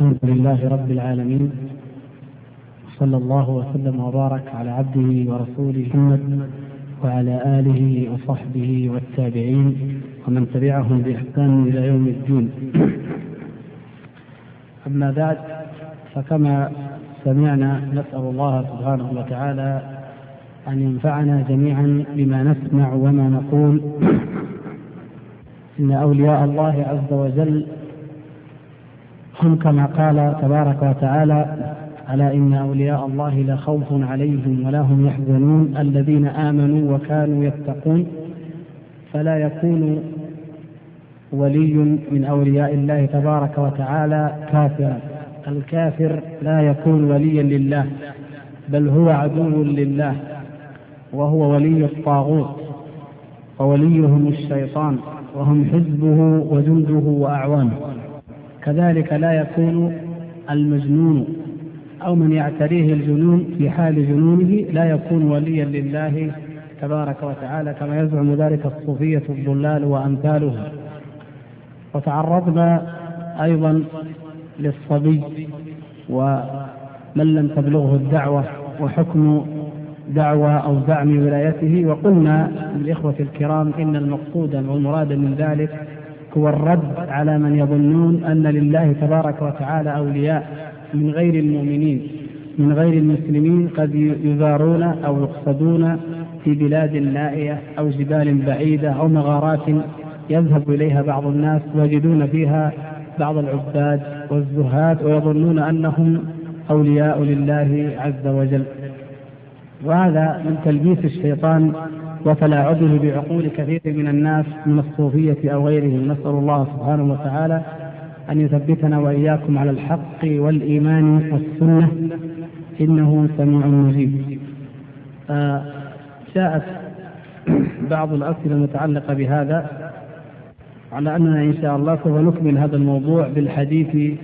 الحمد لله رب العالمين صلى الله وسلم وبارك على عبده ورسوله محمد وعلى آله وصحبه والتابعين ومن تبعهم بإحسان إلى يوم الدين. أما بعد فكما سمعنا نسأل الله سبحانه وتعالى أن ينفعنا جميعا بما نسمع وما نقول. إن أولياء الله عز وجل هم كما قال تبارك وتعالى ألا إن أولياء الله لا خوف عليهم ولا هم يحزنون الذين آمنوا وكانوا يتقون فلا يكون ولي من أولياء الله تبارك وتعالى كافرا. الكافر لا يكون وليا لله بل هو عدو لله وهو ولي الطاغوت ووليهم الشيطان وهم حزبه وجنده وأعوانه. كذلك لا يكون المجنون أو من يعتريه الجنون في حال جنونه لا يكون وليا لله تبارك وتعالى كما يزعم ذلك الصوفية الضلال وأمثالهم وتعرضنا أيضا للصبي ومن لم تبلغه الدعوة وحكم دعوة أو زعم ولايته وقلنا للإخوة الكرام إن المقصود والمراد من ذلك هو الرد على من يظنون أن لله تبارك وتعالى أولياء من غير المؤمنين من غير المسلمين قد يزارون أو يقصدون في بلاد نائية أو جبال بعيدة أو مغارات يذهب إليها بعض الناس ويجدون فيها بعض العباد والزهاد ويظنون أنهم أولياء لله عز وجل. وهذا من تلبيس الشيطان وتلاعبه بعقول كثير من الناس من الصوفية أو غيرهم. نسأل الله سبحانه وتعالى أن يثبتنا وإياكم على الحق والإيمان والسنة. إنه سميع مجيب. آه جاءت بعض الأسئلة المتعلقة بهذا على أننا إن شاء الله سوف نكمل هذا الموضوع بالحديث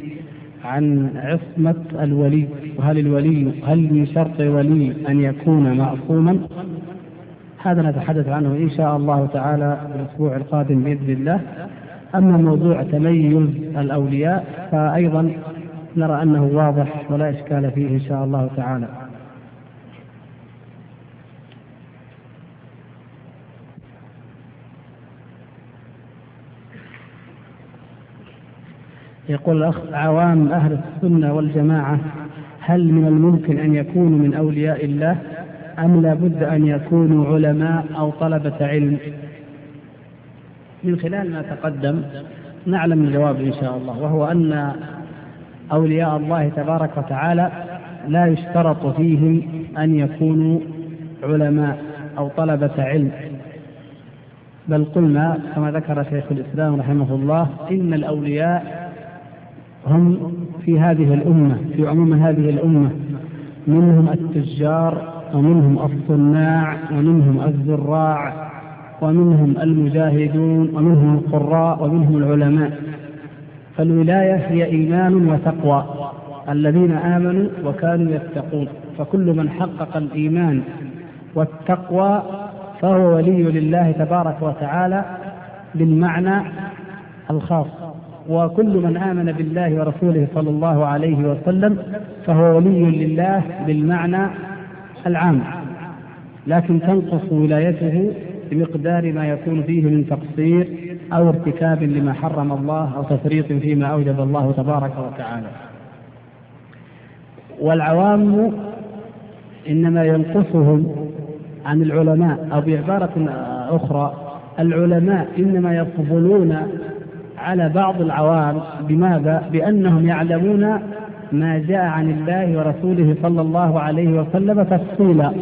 عن عصمة الولي. وهل الولي هل من شرط الولي أن يكون معصوما؟ هذا نتحدث عنه إن شاء الله تعالى في الأسبوع القادم بإذن الله. أما موضوع تميز الأولياء فأيضا نرى أنه واضح ولا إشكال فيه إن شاء الله تعالى. يقول الأخ عوام أهل السنة والجماعة هل من الممكن أن يكونوا من أولياء الله؟ أم لا بد أن يكونوا علماء أو طلبة علم؟ من خلال ما تقدم نعلم الجواب إن شاء الله وهو أن أولياء الله تبارك وتعالى لا يشترط فيهم أن يكونوا علماء أو طلبة علم. بل قلنا كما ذكر شيخ الإسلام رحمه الله إن الأولياء هم في هذه الأمة في عموم هذه الأمة منهم التجار ومنهم الصناع ومنهم الزراع ومنهم المجاهدون ومنهم القراء ومنهم العلماء. فالولاية هي إيمان وتقوى الذين آمنوا وكانوا يتقون. فكل من حقق الإيمان والتقوى فهو ولي لله تبارك وتعالى بالمعنى الخاص. وكل من آمن بالله ورسوله صلى الله عليه وسلم فهو ولي لله بالمعنى العام لكن تنقص ولايته بمقدار ما يكون فيه من تقصير أو ارتكاب لما حرم الله أو تفريط فيما أوجب الله تبارك وتعالى والعوام إنما ينقصهم عن العلماء أو بعبارة أخرى العلماء إنما يفضلون على بعض العوام بماذا؟ بأنهم يعلمون ما جاء عن الله ورسوله صلى الله عليه وسلم تفصيلا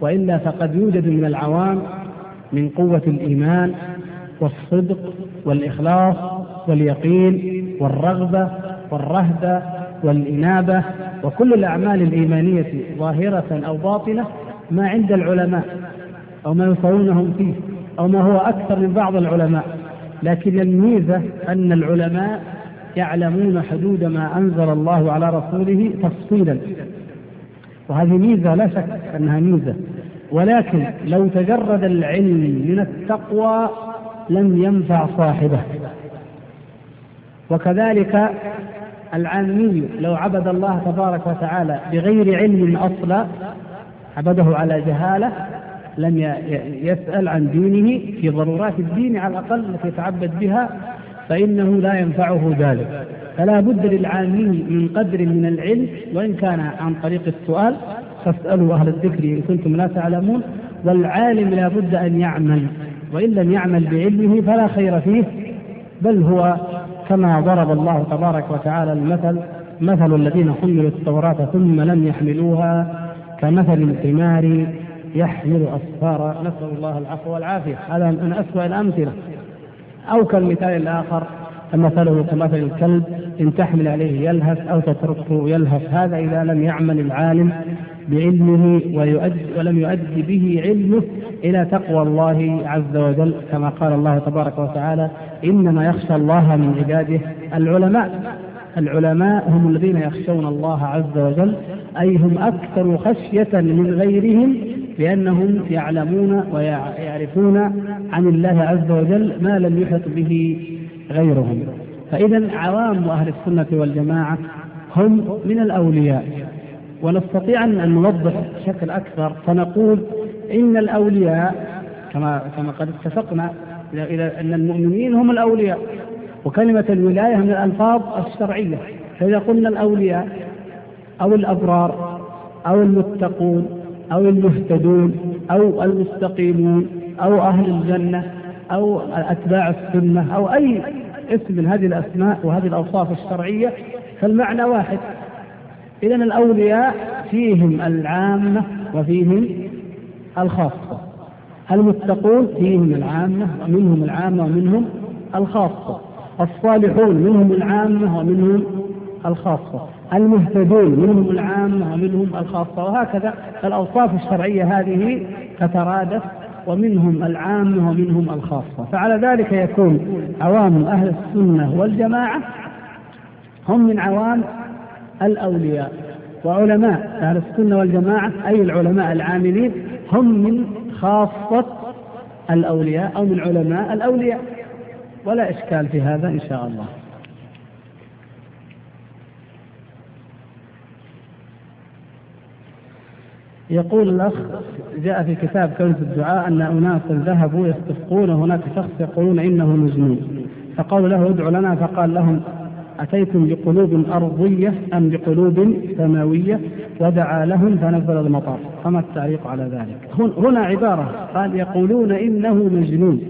وإلا فقد يوجد من العوام من قوة الإيمان والصدق والإخلاص واليقين والرغبة والرهبه والإنابة وكل الأعمال الإيمانية ظاهرة أو باطنة ما عند العلماء أو ما يصورونهم فيه أو ما هو أكثر من بعض العلماء لكن الميزة أن العلماء يعلمون حدود ما أنزل الله على رسوله تفصيلا. وهذه ميزة لا شك أنها ميزة. ولكن لو تجرد العلم من التقوى لم ينفع صاحبه. وكذلك العامي لو عبد الله تبارك وتعالى بغير علم أصلا عبده على جهالة لم يسأل عن دينه في ضرورات الدين على الأقل التي يتعبد بها فإنه لا ينفعه ذلك. فلا بد للعامي من قدر من العلم وإن كان عن طريق السؤال فاسألوا أهل الذكر إن كنتم لا تعلمون. والعالم لا بد أن يعمل وإن لم يعمل بعلمه فلا خير فيه. بل هو كما ضرب الله تبارك وتعالى المثل مثل الذين حملوا التوراة ثم لم يحملوها كمثل الحمار يحمل أسفارا نسأل الله العفو والعافية. هذا من أسوأ الأمثلة. أو كالمثال الآخر فمثله كمثل الكلب إن تحمل عليه يلهث أو تتركه يلهث هذا إذا لم يعمل العالم بعلمه ويؤدي ولم يؤدي به علمه إلى تقوى الله عز وجل. كما قال الله تبارك وتعالى إنما يخشى الله من عباده العلماء. العلماء هم الذين يخشون الله عز وجل أي هم أكثر خشية من غيرهم لأنهم يعلمون ويعرفون عن الله عز وجل ما لم يحط به غيرهم. فإذا عوام أهل السنة والجماعة هم من الأولياء. ونستطيع أن نوضح بشكل أكثر فنقول إن الأولياء كما كما قد اتفقنا إلى أن المؤمنين هم الأولياء. وكلمة الولاية من الألفاظ الشرعية. فإذا قلنا الأولياء أو الأبرار أو المتقون أو المهتدون أو المستقيمون أو أهل الجنة أو أتباع السنة أو أي اسم من هذه الأسماء وهذه الأوصاف الشرعية فالمعنى واحد. إذا الأولياء فيهم العامة وفيهم الخاصة. المتقون فيهم العامة ومنهم العامة ومنهم الخاصة. الصالحون منهم العامة ومنهم الخاصة. المهتدون منهم العامة ومنهم الخاصة وهكذا الأوصاف الشرعية هذه تترادف ومنهم العامة ومنهم الخاصة. فعلى ذلك يكون عوام أهل السنة والجماعة هم من عوام الأولياء وعلماء أهل السنة والجماعة أي العلماء العاملين هم من خاصة الأولياء أو من علماء الأولياء. ولا إشكال في هذا إن شاء الله. يقول الأخ جاء في كتاب كنز الدعاء أن أناسا ذهبوا يستسقون هناك شخص يقولون إنه مجنون. فقالوا له ادع لنا. فقال لهم أتيتم بقلوب أرضية أم بقلوب سماوية؟ ودعا لهم فنزل المطر فما التعليق على ذلك؟ هنا عبارة. قال يقولون إنه مجنون.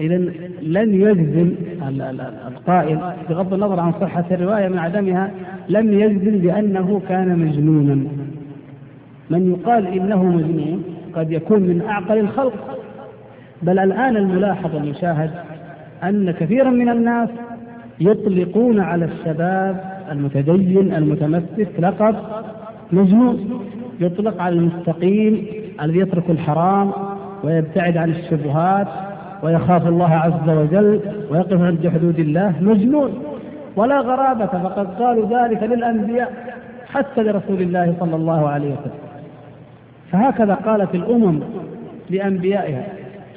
إذا لن يجزم القائل بغض النظر عن صحة الرواية من عدمها لم يجزم بأنه كان مجنونا. من يقال إنه مجنون قد يكون من أعقل الخلق. بل الآن الملاحظ المشاهد أن كثيرا من الناس يطلقون على الشباب المتدين المتمسك لقب مجنون. يطلق على المستقيم الذي يترك الحرام ويبتعد عن الشبهات ويخاف الله عز وجل ويقف عند حدود الله. مجنون. ولا غرابة فقد قالوا ذلك للأنبياء حتى لرسول الله صلى الله عليه وسلم. فهكذا قالت الأمم لأنبيائها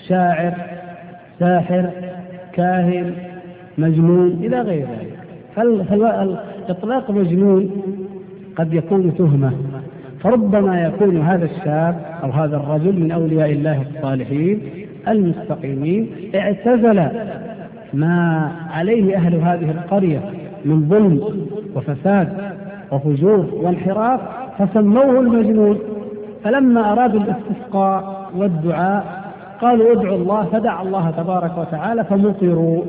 شاعر ساحر كاهن مجنون إلى غير ذلك. فالإطلاق مجنون قد يكون تهمة. فربما يكون هذا الشاب أو هذا الرجل من أولياء الله الصالحين المستقيمين اعتزل ما عليه أهل هذه القرية من ظلم وفساد وفجور وانحراف فسموه المجنون. فلما أرادوا الاستسقاء والدعاء قالوا ادعوا الله فدعا الله تبارك وتعالى فمطروا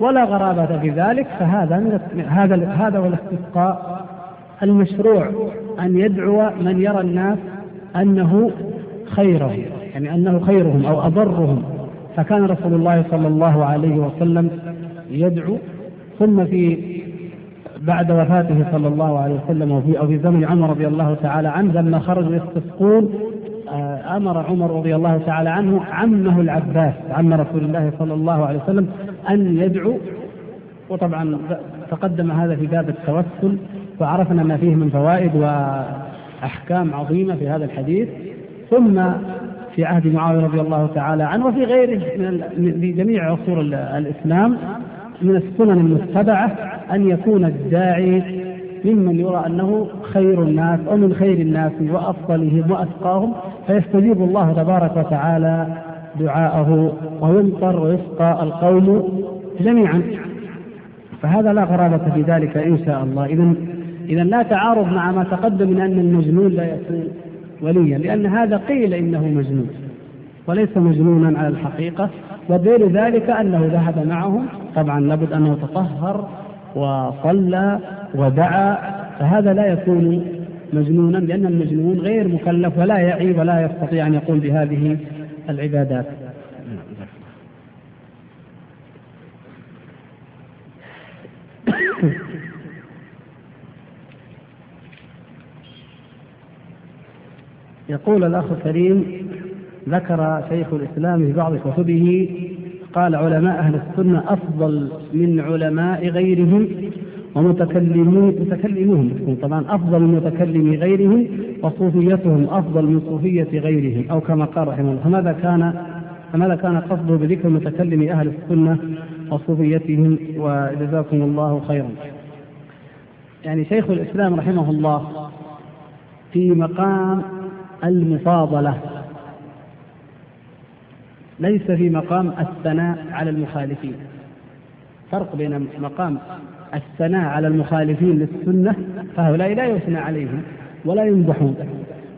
ولا غرابة في ذلك فهذا من هذا هذا هو الاستسقاء المشروع أن يدعو من يرى الناس أنه خيره يعني أنه خيرهم أو أضرهم. فكان رسول الله صلى الله عليه وسلم يدعو ثم في بعد وفاته صلى الله عليه وسلم وفي أو في زمن عمر رضي الله تعالى عنه لما خرجوا يستسقون آه، أمر عمر رضي الله تعالى عنه عمه العباس عم رسول الله صلى الله عليه وسلم أن يدعو. وطبعا تقدم هذا في باب التوسل وعرفنا ما فيه من فوائد وأحكام عظيمة في هذا الحديث. ثم في عهد معاوية رضي الله تعالى عنه وفي غيره من في جميع عصور الإسلام. من السنن المتبعة أن يكون الداعي ممن يرى أنه خير الناس أو من خير الناس وأفضلهم وأتقاهم فيستجيب الله تبارك وتعالى دعاءه ويمطر ويسقى القوم جميعا. فهذا لا غرابة في ذلك إن شاء الله. إذا إذا لا تعارض مع ما تقدم من أن المجنون لا يكون وليا لأن هذا قيل إنه مجنون وليس مجنونا على الحقيقة. ودليل ذلك أنه ذهب معهم. طبعا لابد أنه تطهر وصلى ودعا فهذا لا يكون مجنونا لأن المجنون غير مكلف ولا يعي ولا يستطيع أن يقوم بهذه العبادات. يقول الأخ الكريم ذكر شيخ الإسلام في بعض كتبه قال علماء أهل السنة أفضل من علماء غيرهم ومتكلمون متكلموهم طبعا أفضل من متكلمي غيرهم وصوفيتهم أفضل من صوفية غيرهم أو كما قال رحمه الله. فماذا كان فماذا كان قصده بذكر متكلم أهل السنة وصوفيتهم؟ وجزاكم الله خيرا. يعني شيخ الإسلام رحمه الله في مقام المفاضلة. ليس في مقام الثناء على المخالفين. فرق بين مقام الثناء على المخالفين للسنة فهؤلاء لا يثنى عليهم ولا يمدحون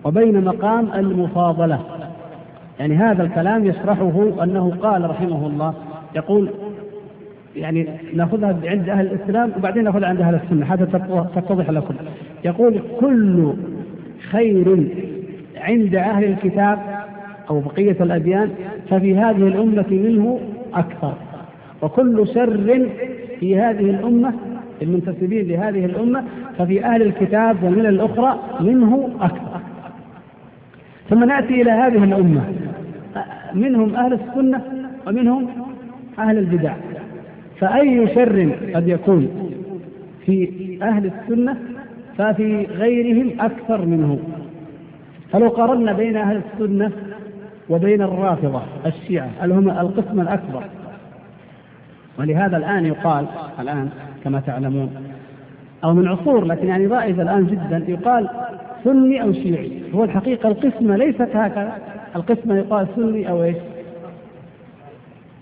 وبين مقام المفاضلة. يعني هذا الكلام يشرحه أنه قال رحمه الله يقول يعني نأخذها عند أهل الإسلام وبعدين نأخذها عند أهل السنة حتى تتضح لكم. يقول كل خير عند أهل الكتاب أو بقية الأديان ففي هذه الأمة منه أكثر. وكل شر في هذه الأمة المنتسبين لهذه الأمة ففي أهل الكتاب والملل الأخرى منه أكثر. ثم نأتي إلى هذه الأمة. منهم أهل السنة ومنهم أهل البدع. فأي شر قد يكون في أهل السنة ففي غيرهم أكثر منه. فلو قارنا بين أهل السنة وبين الرافضة الشيعة اللي هم القسم الأكبر؟ ولهذا الآن يقال الآن كما تعلمون أو من عصور لكن يعني رائج الآن جدا يقال سني أو شيعي. هو الحقيقة القسمة ليست هكذا القسمة يقال سني أو إيش؟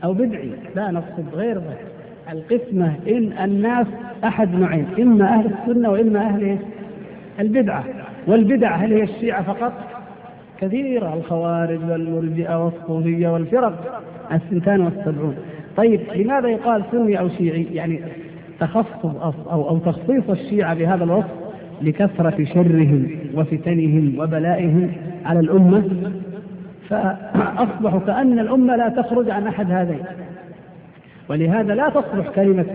أو بدعي. لا نقصد غير ذلك. القسمة إن الناس أحد نوعين إما أهل السنة وإما أهل البدعة. والبدع هل هي الشيعة فقط؟ كثيرة الخوارج والمرجئة والصوفية والفرق السنتان والسبعون. طيب لماذا يقال سني أو شيعي؟ يعني تخصص أو, أو تخصيص الشيعة بهذا الوصف لكثرة شرهم وفتنهم وبلائهم على الأمة. فأصبحوا كأن الأمة لا تخرج عن أحد هذين. ولهذا لا تصلح كلمة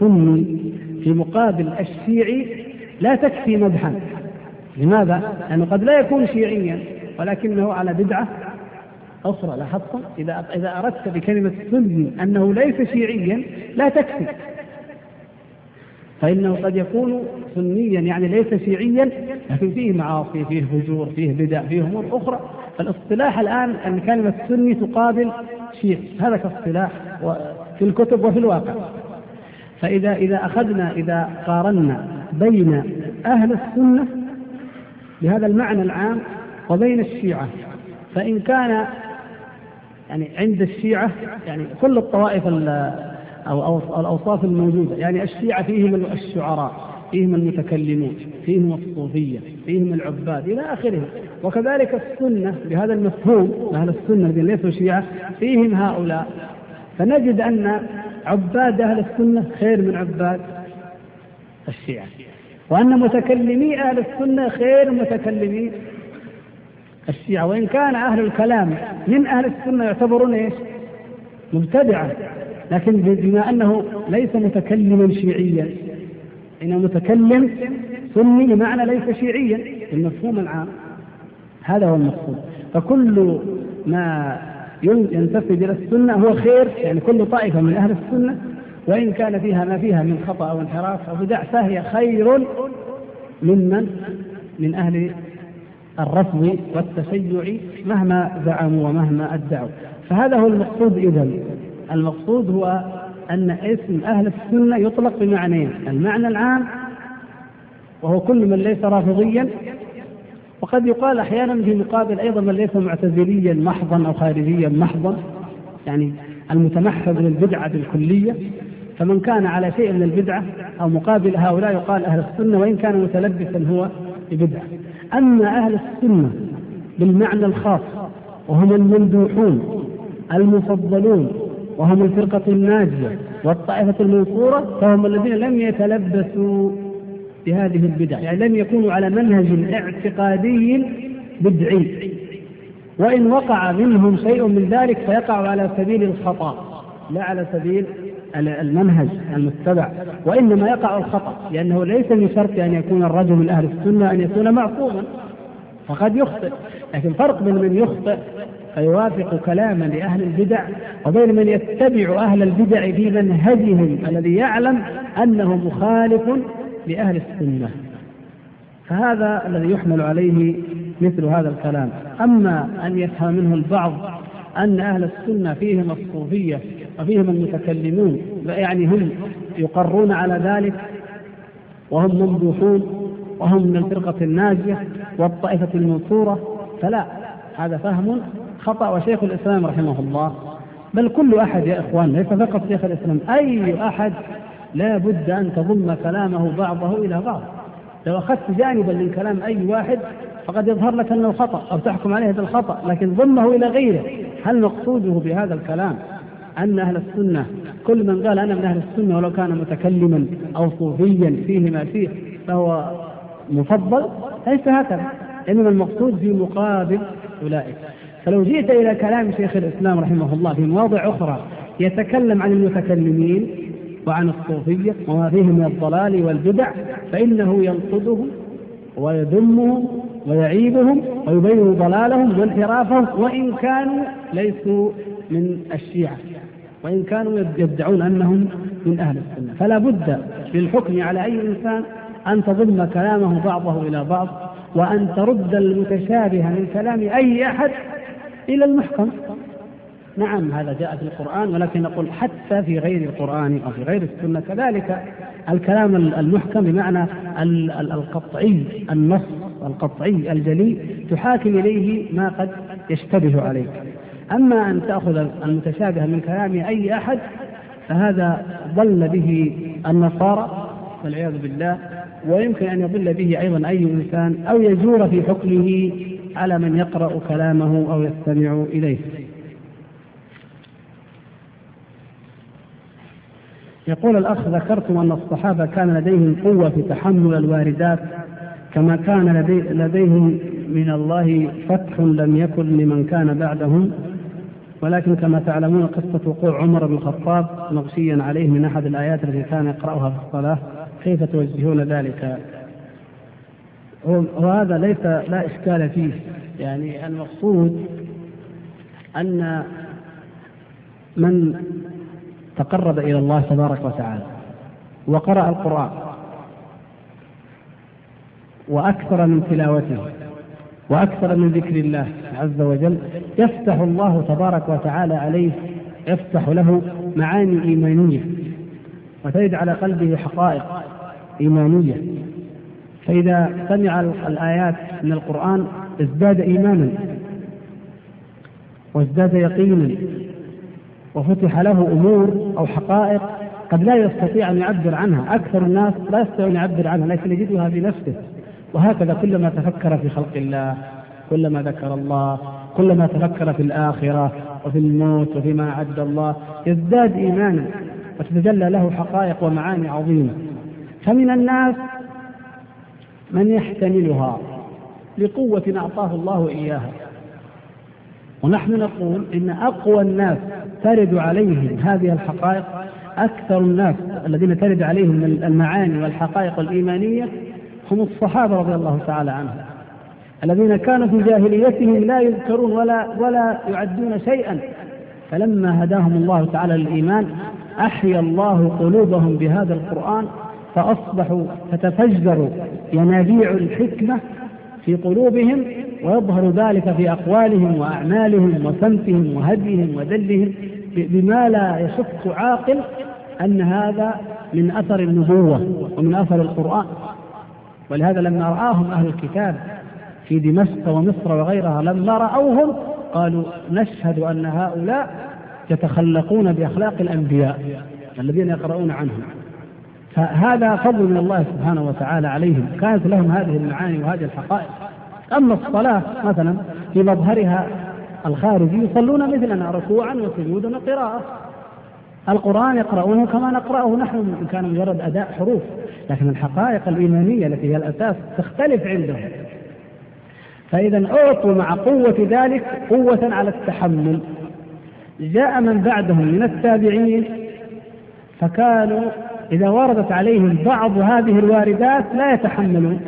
سني في مقابل الشيعي لا تكفي مدحا. لماذا؟ لأنه قد لا يكون شيعيا ولكنه على بدعة أخرى لاحظتم إذا إذا أردت بكلمة سني أنه ليس شيعيا لا تكفي. فإنه قد يكون سنيا يعني ليس شيعيا لكن فيه معاصي فيه فجور فيه بدع فيه أمور أخرى. فالاصطلاح الآن أن كلمة سني تقابل شيعي هذا كاصطلاح في الكتب وفي الواقع. فإذا إذا أخذنا إذا قارنا بين أهل السنة بهذا المعنى العام وبين الشيعة. فإن كان يعني عند الشيعة يعني كل الطوائف أو الأوصاف الموجودة يعني الشيعة فيهم الشعراء فيهم المتكلمون فيهم الصوفية فيهم العباد إلى آخره وكذلك السنة بهذا المفهوم أهل السنة الذين ليسوا شيعة فيهم هؤلاء. فنجد أن عباد أهل السنة خير من عباد الشيعة. وأن متكلمي أهل السنة خير متكلمي. الشيعة وإن كان أهل الكلام من أهل السنة يعتبرون إيش؟ مبتدعة. لكن بما أنه ليس متكلما شيعيا إنه متكلم سني بمعنى ليس شيعيا المفهوم العام. هذا هو المقصود. فكل ما ينتسب إلى السنة هو خير يعني كل طائفة من أهل السنة وإن كان فيها ما فيها من خطأ أو انحراف أو بدع فهي خير ممن من أهل الرفض والتشيع مهما زعموا ومهما أدعوا. فهذا هو المقصود اذا المقصود هو أن اسم أهل السنة يطلق بمعنيين. المعنى العام وهو كل من ليس رافضيا. وقد يقال أحيانا في مقابل أيضا من ليس معتزليا محضا أو خارجيا محضا يعني المتمحض للبدعة بالكلية. فمن كان على شيء من البدعة أو مقابل هؤلاء يقال أهل السنة وإن كان متلبسا هو ببدعة. أما أهل السنة بالمعنى الخاص وهم الممدوحون المفضلون وهم الفرقة الناجية والطائفة المنصورة فهم الذين لم يتلبسوا بهذه البدع يعني لم يكونوا على منهج اعتقادي بدعي. وإن وقع منهم شيء من ذلك فيقع على سبيل الخطأ لا على سبيل المنهج المتبع وإنما يقع الخطأ لأنه ليس من شرط أن يكون الرجل من أهل السنة أن يكون معصوما فقد يخطئ لكن فرق بين من يخطئ فيوافق كلاما لأهل البدع وبين من يتبع أهل البدع في منهجهم الذي يعلم أنه مخالف لأهل السنة. فهذا الذي يحمل عليه مثل هذا الكلام. أما أن يفهم منه البعض أن أهل السنة فيهم الصوفية وفيهم المتكلمون يعني هم يقرون على ذلك وهم ممدوحون وهم من الفرقة الناجية والطائفة المنصورة فلا هذا فهم خطأ وشيخ الإسلام رحمه الله. بل كل أحد يا إخوان ليس فقط شيخ الإسلام أي أحد لا بد أن تضم كلامه بعضه إلى بعض. لو أخذت جانبا من كلام أي واحد فقد يظهر لك أنه خطأ أو تحكم عليه بالخطأ لكن ضمه إلى غيره. هل مقصوده بهذا الكلام؟ أن أهل السنة كل من قال أنا من أهل السنة ولو كان متكلما أو صوفيا فيه ما فيه فهو مفضل ليس هكذا. إنما المقصود في مقابل أولئك. فلو جئت إلى كلام شيخ الإسلام رحمه الله في مواضع أخرى يتكلم عن المتكلمين وعن الصوفية وما فيه من الضلال والبدع فإنه ينقدهم ويذمهم ويعيبهم ويبين ضلالهم وانحرافهم وإن كانوا ليسوا من الشيعة. وإن كانوا يدعون أنهم من أهل السنة. فلا بد للحكم على أي إنسان أن تضم كلامه بعضه إلى بعض وأن ترد المتشابه من كلام أي أحد إلى المحكم. نعم هذا جاء في القرآن ولكن نقول حتى في غير القرآن أو في غير السنة كذلك الكلام المحكم بمعنى القطعي النص القطعي الجلي تحاكم إليه ما قد يشتبه عليك. أما أن تأخذ المتشابه من كلام أي أحد فهذا ضل به النصارى والعياذ بالله. ويمكن أن يضل به أيضا أي إنسان أو يجور في حكمه على من يقرأ كلامه أو يستمع إليه. يقول الأخ ذكرتم أن الصحابة كان لديهم قوة في تحمل الواردات كما كان لدي لديهم من الله فتح لم يكن لمن كان بعدهم ولكن كما تعلمون قصة وقوع عمر بن الخطاب مغشيا عليه من أحد الآيات التي كان يقرأها في الصلاة. كيف توجهون ذلك؟ وهذا ليس لا إشكال فيه. يعني المقصود أن من تقرب إلى الله تبارك وتعالى وقرأ القرآن وأكثر من تلاوته وأكثر من ذكر الله عز وجل يفتح الله تبارك وتعالى عليه يفتح له معاني إيمانية وتجد على قلبه حقائق إيمانية. فإذا سمع الآيات من القرآن ازداد إيمانا وازداد يقينا وفتح له أمور أو حقائق قد لا يستطيع أن يعبر عنها، أكثر الناس لا يستطيع أن يعبر عنها لكن يجدها في نفسه، وهكذا كلما تفكر في خلق الله، كلما ذكر الله، كلما تفكر في الآخرة وفي الموت وفيما أعد الله، يزداد إيمانا وتتجلى له حقائق ومعاني عظيمة. فمن الناس من يحتملها لقوة أعطاه الله إياها ونحن نقول إن أقوى الناس ترد عليهم هذه الحقائق أكثر الناس الذين ترد عليهم المعاني والحقائق الإيمانية هم الصحابة رضي الله تعالى عنهم الذين كانوا في جاهليتهم لا يذكرون ولا ولا يعدون شيئا. فلما هداهم الله تعالى للإيمان أحيا الله قلوبهم بهذا القرآن فأصبحوا تتفجر ينابيع الحكمة في قلوبهم ويظهر ذلك في أقوالهم وأعمالهم وسمتهم وهديهم ودلهم بما لا يشك عاقل أن هذا من أثر النبوة ومن أثر القرآن. ولهذا لما رآهم أهل الكتاب في دمشق ومصر وغيرها لما رأوهم قالوا نشهد أن هؤلاء يتخلقون بأخلاق الأنبياء الذين يقرؤون عنهم. فهذا فضل من الله سبحانه وتعالى عليهم. كانت لهم هذه المعاني وهذه الحقائق. أما الصلاة مثلا في مظهرها الخارجي يصلون مثلنا ركوعا وسجودا وقراءة. القرآن يقرؤونه كما نقرأه نحن إن كان مجرد أداء حروف. لكن الحقائق الإيمانية التي هي الأساس تختلف عندهم. فإذا أعطوا مع قوة ذلك قوة على التحمل. جاء من بعدهم من التابعين فكانوا إذا وردت عليهم بعض هذه الواردات لا يتحملون.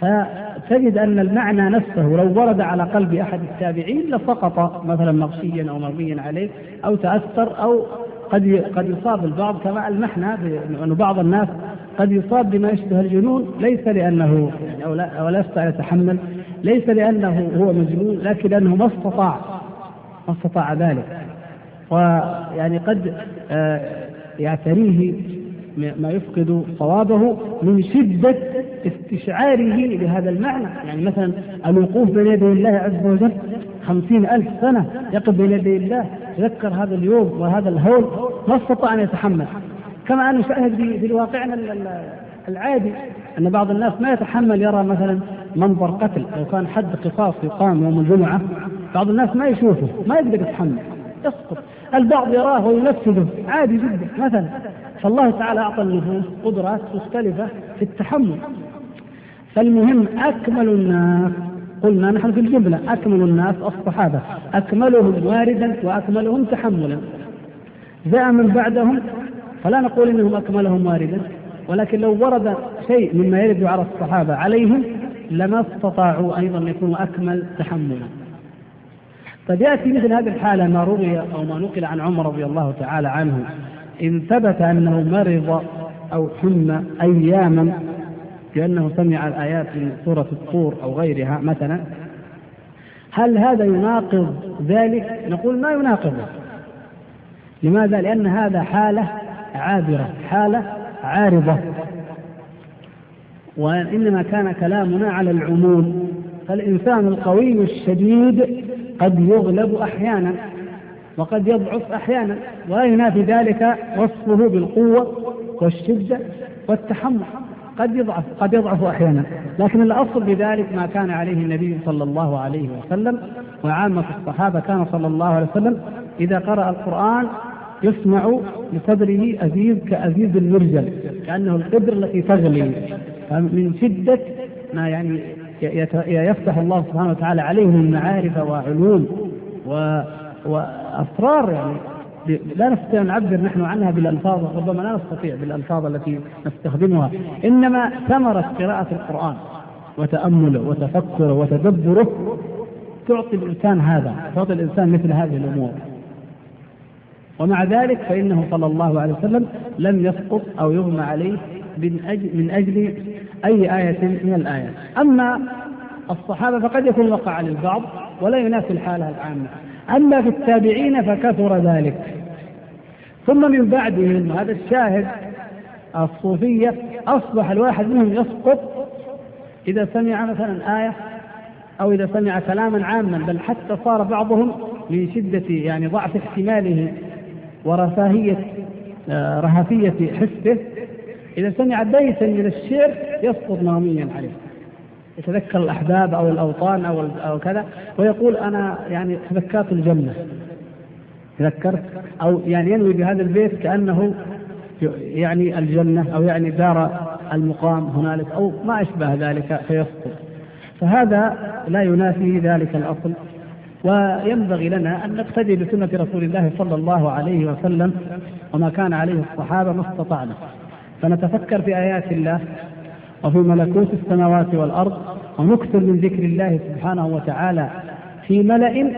فتجد أن المعنى نفسه لو ورد على قلب أحد التابعين لسقط مثلا مغشيا أو مرميا عليه أو تأثر أو قد قد يصاب البعض. كما ألمحنا بأن بعض الناس قد يصاب بما يشبه الجنون ليس لأنه أو لا, أو لا يستطيع يتحمل ليس لأنه هو مجنون لكن لأنه ما استطاع ما استطاع ذلك. ويعني قد آه، يعتريه ما يفقد صوابه من شدة استشعاره لهذا المعنى. يعني مثلا الوقوف بين يدي الله عز وجل خمسين ألف سنة يقف بين يدي الله يذكر هذا اليوم وهذا الهول ما استطاع أن يتحمل. كما أن نشاهد في الواقعنا العادي أن بعض الناس ما يتحمل يرى مثلا منظر قتل لو كان حد قصاص يقام يوم الجمعة بعض الناس ما يشوفه ما يقدر يتحمل يسقط. البعض يراه وينفذه عادي جدا. مثلا فالله تعالى أعطى النفوس قدرات مختلفة في التحمل. فالمهم أكمل الناس. قلنا نحن في الجملة أكمل الناس الصحابة. أكملهم واردا وأكملهم تحملا. جاء من بعدهم فلا نقول إنهم أكملهم واردا ولكن لو ورد شيء مما يرد على الصحابة عليهم لما استطاعوا أيضا أن يكونوا أكمل تحملا قد يأتي مثل هذه الحالة ما روي أو ما نقل عن عمر رضي الله تعالى عنه إن ثبت أنه مرض أو حمى أياما لأنه سمع الآيات من سورة الطور أو غيرها مثلا هل هذا يناقض ذلك؟ نقول ما يناقضه لماذا؟ لأن هذا حالة عابرة حالة عارضة. وإنما كان كلامنا على العموم فالإنسان القوي الشديد قد يغلب أحيانا وقد يضعف أحيانا ولا ينافي ذلك وصفه بالقوة والشدة والتحمل؟ قد يضعف قد يضعف أحيانا. لكن الأصل بذلك ما كان عليه النبي صلى الله عليه وسلم وعامة الصحابة كان صلى الله عليه وسلم إذا قرأ القرآن يسمع لصدره أزيز كأزيز المرجل كأنه القدر التي تغلي. من شدة ما يعني يفتح الله سبحانه وتعالى عليه من معارف وعلوم و وأسرار يعني. لا نستطيع أن نعبر نحن عنها بالألفاظ ربما لا نستطيع بالألفاظ التي نستخدمها. إنما ثمرة قراءة القرآن وتأمله وتفكره وتدبره تعطي الإنسان هذا تعطي الإنسان مثل هذه الأمور. ومع ذلك فإنه صلى الله عليه وسلم لم يسقط أو يغمى عليه من أجل, من أجل أي آية من الآيات أما الصحابة فقد يكون وقع للبعض ولا ينافي الحالة العامة. أما في التابعين فكثر ذلك. ثم من بعدهم هذا الشاهد الصوفية أصبح الواحد منهم يسقط إذا سمع مثلا آية أو إذا سمع كلاما عاما بل حتى صار بعضهم من شدة يعني ضعف احتماله ورفاهية آه، رهفية حسه إذا سمع بيتا من الشعر يسقط مرميا عليه. يتذكر الأحباب أو الأوطان أو أو كذا ويقول أنا يعني تذكرت الجنة. تذكرت أو يعني ينوي بهذا البيت كأنه يعني الجنة أو يعني دار المقام هنالك أو ما أشبه ذلك فيسقط. فهذا لا ينافي ذلك الأصل. وينبغي لنا أن نقتدي بسنة رسول الله صلى الله عليه وسلم وما كان عليه الصحابة ما استطعنا. فنتفكر في آيات الله وفي ملكوت السماوات والأرض ونكثر من ذكر الله سبحانه وتعالى في ملأ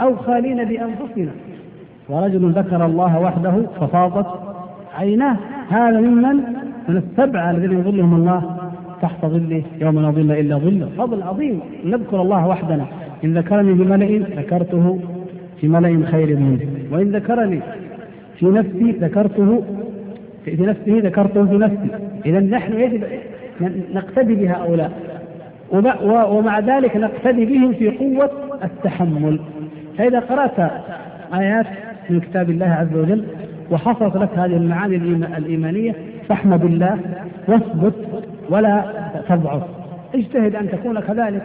أو خالين بأنفسنا. ورجل ذكر الله وحده ففاضت عيناه. هذا ممن؟ من السبعة الذين يظلهم الله تحت ظله يوم لا ظل إلا ظله. فضل عظيم. نذكر الله وحدنا. إن ذكرني بملئ ذكرته في ملئ خير منه. وإن ذكرني في نفسي ذكرته في نفسه ذكرته في نفسي. إذا نحن يجب نقتدي بهؤلاء ومع ذلك نقتدي بهم في قوة التحمل. فإذا قرأت آيات من كتاب الله عز وجل وحصلت لك هذه المعاني الإيمانية فاحمد الله واثبت ولا تضعف. اجتهد أن تكون كذلك.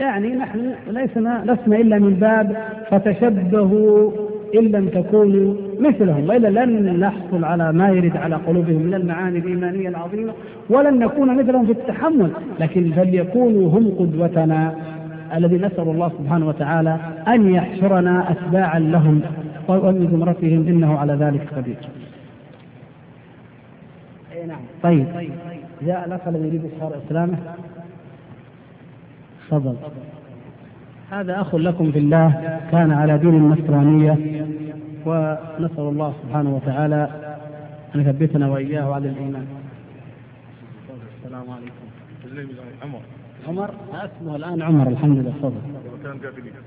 يعني نحن لسنا لسنا إلا من باب فتشبهوا إن لم تكونوا مثلهم وإلا لن نحصل على ما يرد على قلوبهم من المعاني الإيمانية العظيمة ولن نكون مثلهم في التحمل لكن فليكونوا هم قدوتنا الذي نسأل الله سبحانه وتعالى أن يحشرنا أتباعا لهم ومن زمرتهم إنه على ذلك قدير. نعم. طيب. جاء الأخ الذي يريد إظهار إسلامه. تفضل هذا أخ لكم في الله كان على دين النصرانية ونسأل الله سبحانه وتعالى أن يثبتنا وإياه على الإيمان. السلام عليكم. عمر. عمر؟ أسمه الآن عمر الحمد لله تفضل. كان كاثوليكيا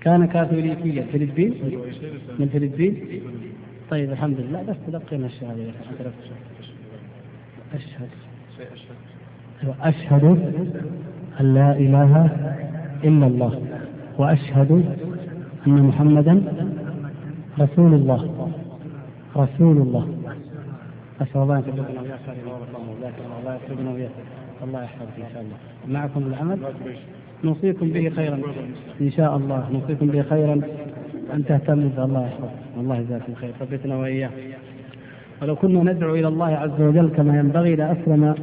كان كاثوليكيا فلبين؟ من فلبين؟ طيب الحمد لله. بس تلقينا الشهادة أشهد. أشهد. أن لا إله إلا الله وأشهد أن محمدا رسول الله. رسول الله. أسأل الله أن يكتبنا وإياك. الله يكتبنا وإياك. الله يحفظك إن شاء الله. معكم العمل نوصيكم به خيرا. إن شاء الله نوصيكم به خيرا. أن تهتموا الله يحفظك. الله يجزاكم خير ثبتنا وإياه ولو كنا ندعو إلى الله عز وجل كما ينبغي لأسلم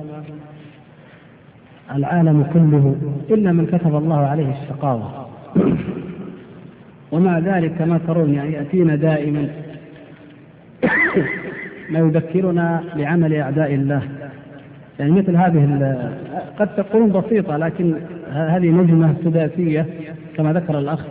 العالم كله إلا من كتب الله عليه الشقاوة. ومع ذلك كما ترون يعني يأتينا دائما ما يذكرنا بعمل أعداء الله. يعني مثل هذه قد تكون بسيطة لكن هذه نجمة سداسية كما ذكر الأخ.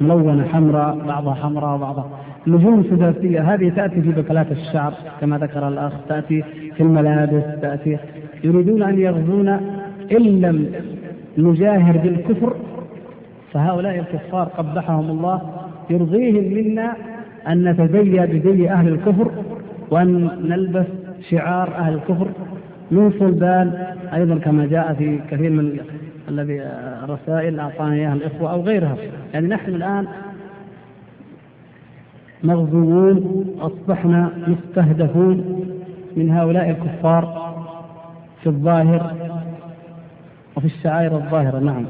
ملونة حمراء بعضها حمراء وبعضها نجوم سداسية هذه تأتي في بكلات الشعر كما ذكر الأخ تأتي في الملابس تأتي يريدون أن يغزونا إن لم نجاهر بالكفر فهؤلاء الكفار قبحهم الله يرضيهم منا أن نتزيى بزي أهل الكفر وأن نلبس شعار أهل الكفر من صلبان أيضا كما جاء في كثير من الذي رسائل أعطانا إياها الإخوة أو غيرها. يعني نحن الآن مغزوون أصبحنا مستهدفون من هؤلاء الكفار في الظاهر وفي الشعائر الظاهرة نعم.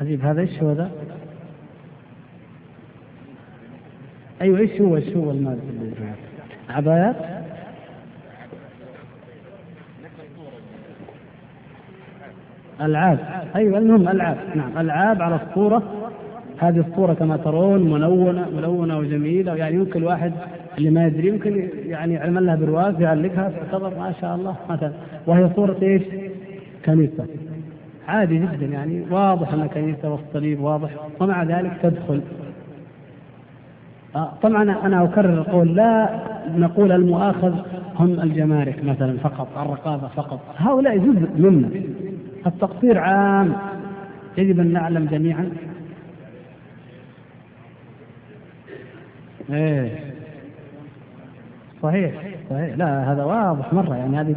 عجيب. هذا إيش هو ذا؟ أيوه إيش هو إيش هو المال عبايات؟ ألعاب. أيوه المهم ألعاب. نعم ألعاب على الصورة. هذه الصورة كما ترون منونة ملونة وجميلة. يعني يمكن الواحد اللي ما يدري يمكن يعني يعمل لها برواز يعلقها تعتبر ما شاء الله. مثلا وهي صورة إيش؟ كنيسة. عادي جدا يعني واضح ان كنيسه والصليب واضح ومع ذلك تدخل. آه، طبعا أنا أكرر القول لا نقول المؤاخذ هم الجمارك مثلا فقط الرقابة فقط. هؤلاء جزء منا. التقصير عام. يجب أن نعلم جميعا. إيه. صحيح صحيح. لا هذا واضح مرة يعني هذه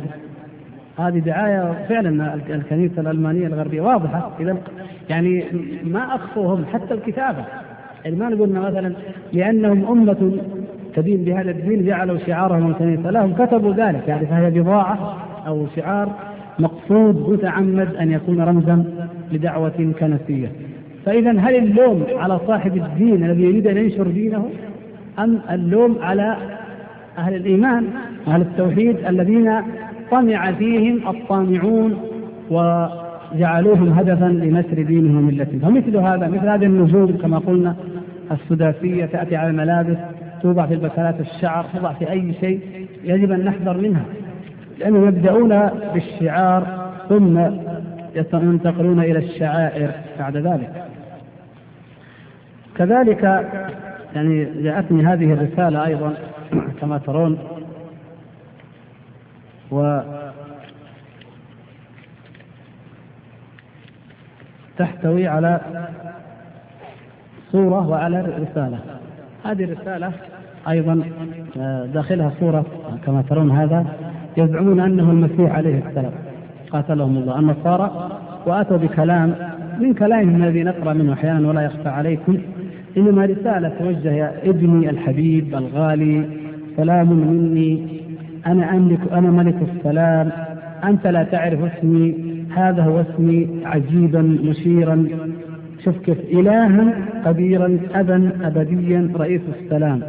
هذه دعاية فعلا الكنيسة الألمانية الغربية واضحة. إذا يعني ما أخفوهم حتى الكتابة. يعني ما نقول مثلا لأنهم أمة تدين بهذا الدين جعلوا شعارهم الكنيسة لهم كتبوا ذلك. يعني فهي بضاعة أو شعار مقصود متعمد أن يكون رمزا لدعوة كنسية. فإذا هل اللوم على صاحب الدين الذي يريد أن ينشر دينه أم اللوم على أهل الإيمان أهل التوحيد الذين طمع فيهم الطامعون وجعلوهم هدفا لنشر دينهم وملتهم. فمثل هذا مثل هذه النجوم كما قلنا السداسية تأتي على الملابس توضع في البكالات الشعر توضع في أي شيء يجب أن نحذر منها لأنهم يبدأون بالشعار ثم ينتقلون إلى الشعائر بعد ذلك. كذلك يعني جاءتني هذه الرسالة أيضا كما ترون و تحتوي على صورة وعلى رسالة. هذه الرسالة أيضا آه، داخلها صورة كما ترون هذا يزعمون أنه المسيح عليه السلام. قاتلهم الله. النصارى وأتوا بكلام من كلامهم الذي نقرأ منه أحيانا ولا يخفى عليكم إنما رسالة توجه يا ابني الحبيب الغالي سلام مني أنا أملك أنا ملك السلام. أنت لا تعرف اسمي. هذا هو اسمي. عجيبا مشيرا. شوف كيف إلها قديرا أبا أبديا رئيس السلام.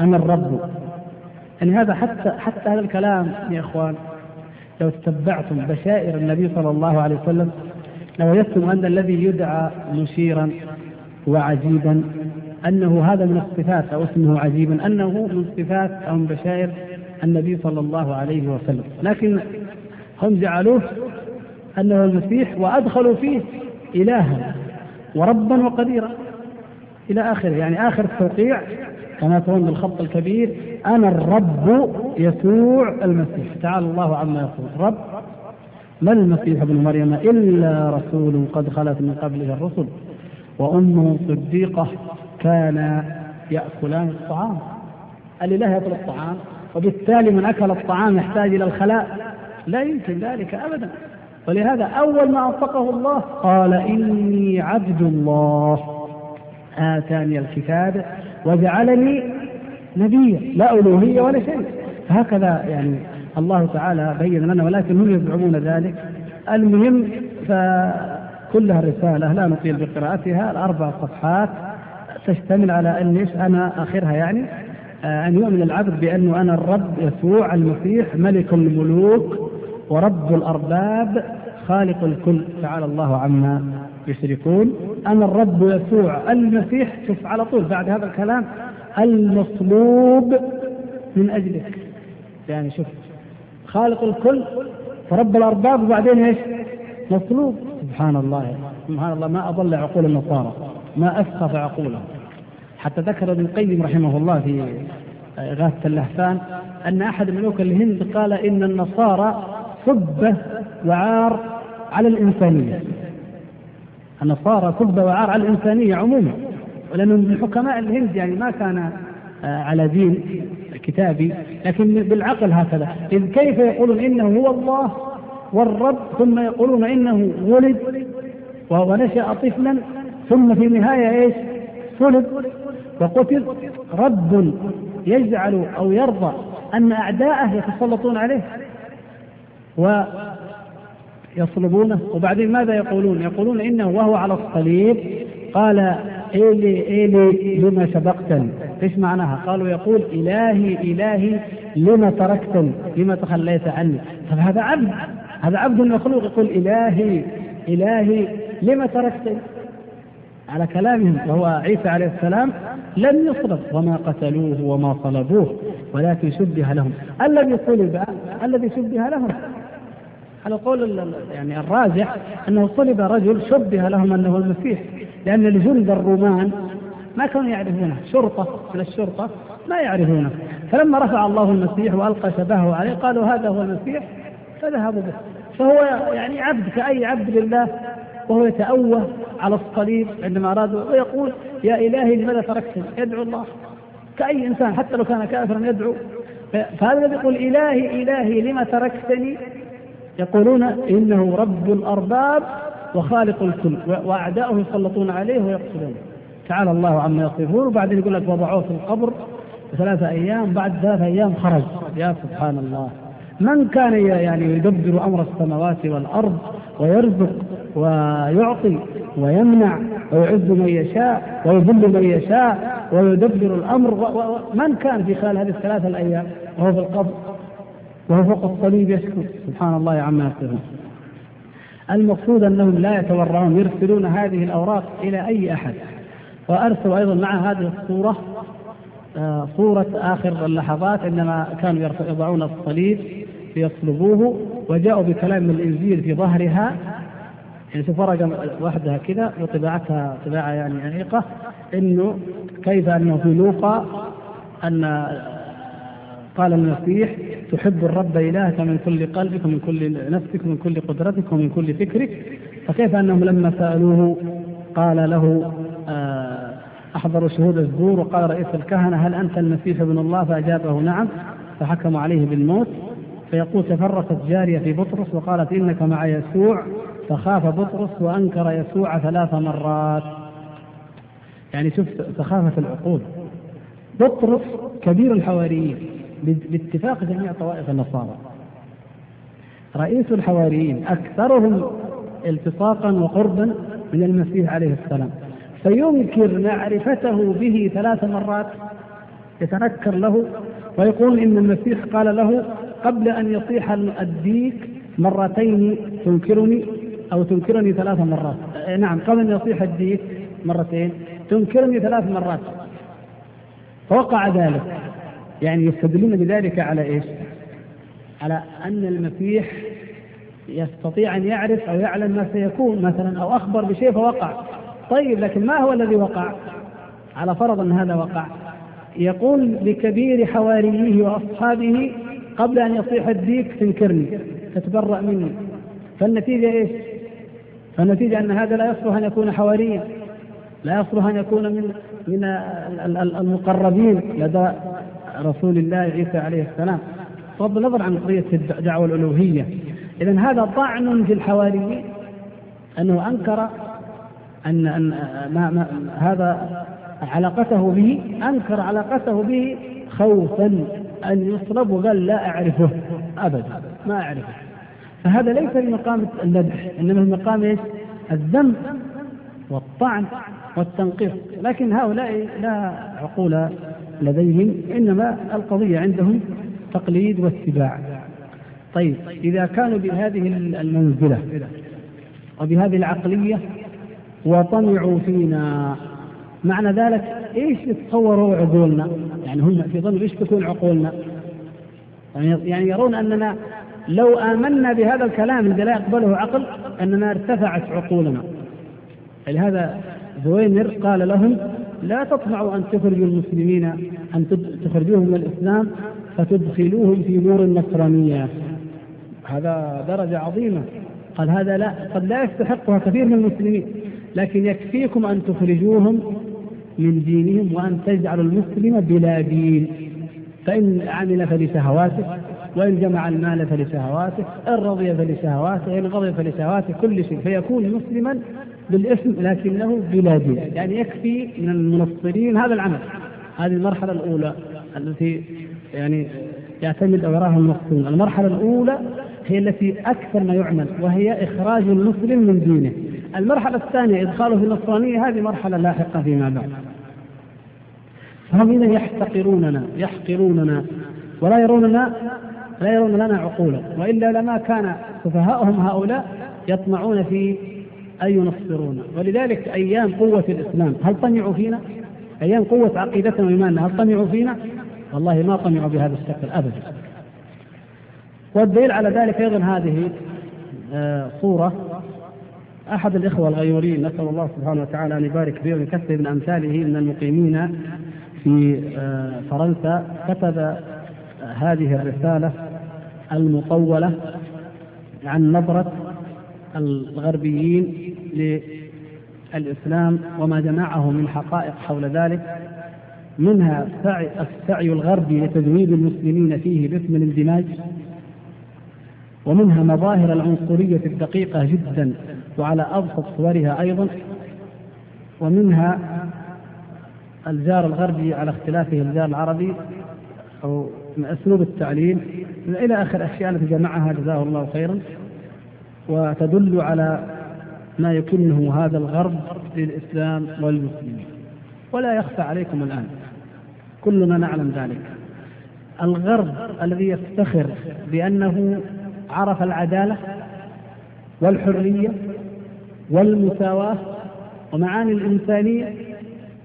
أنا الرب. يعني هذا حتى حتى هذا الكلام يا إخوان لو تتبعتم بشائر النبي صلى الله عليه وسلم لوجدتم أن الذي يدعى مشيرا وعجيبا أنه هذا من الصفات أو اسمه عجيبا أنه من صفات أو من بشائر النبي صلى الله عليه وسلم. لكن هم جعلوه أنه المسيح وأدخلوا فيه إلها وربا وقديرا إلى آخره. يعني آخر التوقيع كما ترون بالخط الكبير أنا الرب يسوع المسيح. تعالى الله عما يقول. رب ما المسيح ابن مريم إلا رسول قد خلت من قبله الرسل وأمه صديقة كانا يأكلان الطعام. الإله يأكل الطعام. وبالتالي من أكل الطعام يحتاج إلى الخلاء؟ لا يمكن ذلك أبدا. ولهذا أول ما أنطقه الله قال إني عبد الله. آتاني الكتاب وجعلني نبيا. لا ألوهية ولا شيء. فهكذا يعني الله تعالى بين لنا ولكن هم يزعمون ذلك. المهم فكلها رسالة لا نطيل بقراءتها. الأربع صفحات تشتمل على أن أنا آخرها يعني. أن يؤمن العبد بأنه أنا الرب يسوع المسيح ملك الملوك ورب الأرباب خالق الكل. تعالى الله عما يشركون. أنا الرب يسوع المسيح. شوف على طول بعد هذا الكلام. المصلوب من أجلك. يعني شوف خالق الكل ورب الأرباب وبعدين إيش؟ مصلوب سبحان الله. سبحان الله. ما أضل عقول النصارى. ما أسقف عقولهم. حتى ذكر ابن القيم رحمه الله في إغاثة اللهفان أن أحد ملوك الهند قال إن النصارى سبة وعار على الإنسانية. النصارى سبة وعار على الإنسانية عموما. ولأنه من حكماء الهند يعني ما كان آه، على دين كتابي. لكن بالعقل هكذا. إذ كيف يقولون إنه هو الله والرب ثم يقولون إنه ولد ونشأ طفلا ثم في النهاية إيش؟ صلب وقتل رب يجعل أو يرضى أن أعداءه يتسلطون عليه ويصلبونه وبعدين ماذا يقولون يقولون إنه وهو على الصليب قال إيلي إيلي لما سبقتني إيش معناها؟ قالوا يقول إلهي إلهي لما تركتني؟ لما تخليت عني؟ طب هذا عبد هذا عبد مخلوق يقول إلهي إلهي لما تركتني؟ على كلامهم وهو عيسى عليه السلام لم يصلب وما قتلوه وما صلبوه ولكن شبه لهم. الذي صلب الذي شبه لهم. على قول يعني الراجح أنه صلب رجل شبه لهم أنه المسيح لأن الجند الرومان ما كانوا يعرفونه. شرطة من الشرطة ما يعرفونه. فلما رفع الله المسيح وألقى شبهه عليه قالوا هذا هو المسيح فذهبوا به. فهو يعني عبد كأي عبد لله. وهو يتأوه على الصليب عندما أراد ويقول يا إلهي لماذا تركتني؟ يدعو الله. كأي إنسان حتى لو كان كافرا يدعو. فهذا الذي يقول إلهي إلهي لما تركتني؟ يقولون إنه رب الأرباب وخالق الكل وأعداؤه يسلطون عليه ويقتلونه تعالى الله عما يصفون. وبعدين يقول لك وضعوه في القبر ثلاثة أيام بعد ثلاثة أيام خرج. يا سبحان الله. من كان يعني يدبر أمر السماوات والأرض ويرزق ويعطي ويمنع ويعز من يشاء ويذل من يشاء ويدبر الأمر من كان في خلال هذه الثلاثه الأيام؟ وهو في القبر. وهو فوق الصليب يسكت سبحان الله عما يصفون المقصود أنهم لا يتورعون يرسلون هذه الأوراق إلى أي أحد. وارسلوا أيضا مع هذه الصورة آه، صورة آخر اللحظات عندما كانوا يضعون الصليب ليصلبوه وجاءوا بكلام الإنجيل في ظهرها. يعني ورقة وحدها كذا وطباعتها طباعة يعني عميقة إنه كيف أنه في لوقا أن قال المسيح تحب الرب إلهك من كل قلبك ومن كل نفسك ومن كل قدرتك ومن كل فكرك. فكيف أنهم لما سألوه قال له آه أحضروا شهود الزور وقال رئيس الكهنة هل أنت المسيح ابن الله? فأجابه نعم. فحكموا عليه بالموت. فيقول تفرقت جارية في بطرس وقالت إنك مع يسوع. فخاف بطرس وأنكر يسوع ثلاث مرات. يعني شوف سخافة العقول. بطرس كبير الحواريين باتفاق جميع طوائف النصارى. رئيس الحواريين أكثرهم التصاقا وقربا من المسيح عليه السلام. فينكر معرفته به ثلاث مرات يتنكر له ويقول إن المسيح قال له قبل أن يصيح الديك مرتين تنكرني أو تنكرني ثلاث مرات. نعم قبل أن يصيح الديك مرتين. تنكرني ثلاث مرات. فوقع ذلك. يعني يستدلون بذلك على إيش؟ على أن المسيح يستطيع أن يعرف أو يعلم ما سيكون مثلا أو أخبر بشيء فوقع. طيب لكن ما هو الذي وقع؟ على فرض أن هذا وقع. يقول لكبير حواريه وأصحابه قبل أن يصيح الديك تنكرني تتبرأ مني. فالنتيجة إيش؟ فالنتيجة أن هذا لا يصلح أن يكون حواريا لا يصلح أن يكون من من المقربين لدى رسول الله عيسى عليه السلام. بغض النظر عن قضية الدعوه الألوهية. إذا هذا طعن في الحواريين. أنه أنكر ان ان ما ما هذا علاقته به أنكر علاقته به خوفا أن يصلب وقال لا أعرفه ابدا. ما أعرفه. فهذا ليس في مقام المدح إنما في مقام إيش؟ الذم والطعن والتنقيص لكن هؤلاء لا عقول لديهم إنما القضية عندهم تقليد واتباع طيب إذا كانوا بهذه المنزلة وبهذه العقلية وطمعوا فينا معنى ذلك إيش يتصوروا عقولنا؟ يعني هم في ظن إيش تكون عقولنا؟ يعني, يعني يرون أننا لو آمنا بهذا الكلام الذي لا يقبله عقل أننا ارتفعت عقولنا. لهذا زويمر قال لهم لا تطمعوا أن تخرجوا المسلمين أن تخرجوهم من الإسلام فتدخلوهم في نور النصرانية. هذا درجة عظيمة. قال هذا لا قد لا يستحقها كثير من المسلمين لكن يكفيكم أن تخرجوهم من دينهم وأن تجعلوا المسلم بلا دين فإن عمل فلشهواته وإن جمع المال فلشهواته إن رضي فلشهواته إن غضب فلشهواته كل شيء فيكون مسلما بالاسم لكنه بلا دين يعني يكفي من المنصرين هذا العمل. هذه المرحلة الأولى التي يعني يعتمد أو يراها المنصرون المرحلة الأولى هي التي أكثر ما يعمل وهي إخراج المسلم من دينه. المرحلة الثانية إدخاله في النصرانية هذه مرحلة لاحقة فيما بعد. فهم إذا يحتقروننا يحقروننا ولا يروننا لا يرون لنا عقولا وإلا لما كان سفهاؤهم هؤلاء يطمعون في أن ينصرونا ولذلك أيام قوة الإسلام هل طمعوا فينا؟ أيام قوة عقيدتنا وايماننا هل طمعوا فينا؟ والله ما طمعوا بهذا الشكل أبدا. والدليل على ذلك أيضا هذه آه، صورة أحد الإخوة الغيورين نسأل الله سبحانه وتعالى أن يبارك به ويكثر من أمثاله من المقيمين في آه، فرنسا كتب هذه الرسالة المطولة عن نظرة الغربيين للإسلام وما جمعه من حقائق حول ذلك منها السعي, الغربي لتزويد المسلمين فيه باسم الاندماج ومنها مظاهر العنصرية الدقيقة جدا وعلى أبسط صورها أيضا ومنها الجار الغربي على اختلافه الجار العربي أو أسلوب التعليم إلى آخر الاشياء التي جمعها جزاه الله خيرا وتدل على ما يكنه هذا الغرب للإسلام والمسلمين. ولا يخفى عليكم الآن كلنا نعلم ذلك. الغرب الذي يفتخر بأنه عرف العدالة والحرية والمساواة ومعاني الإنسانية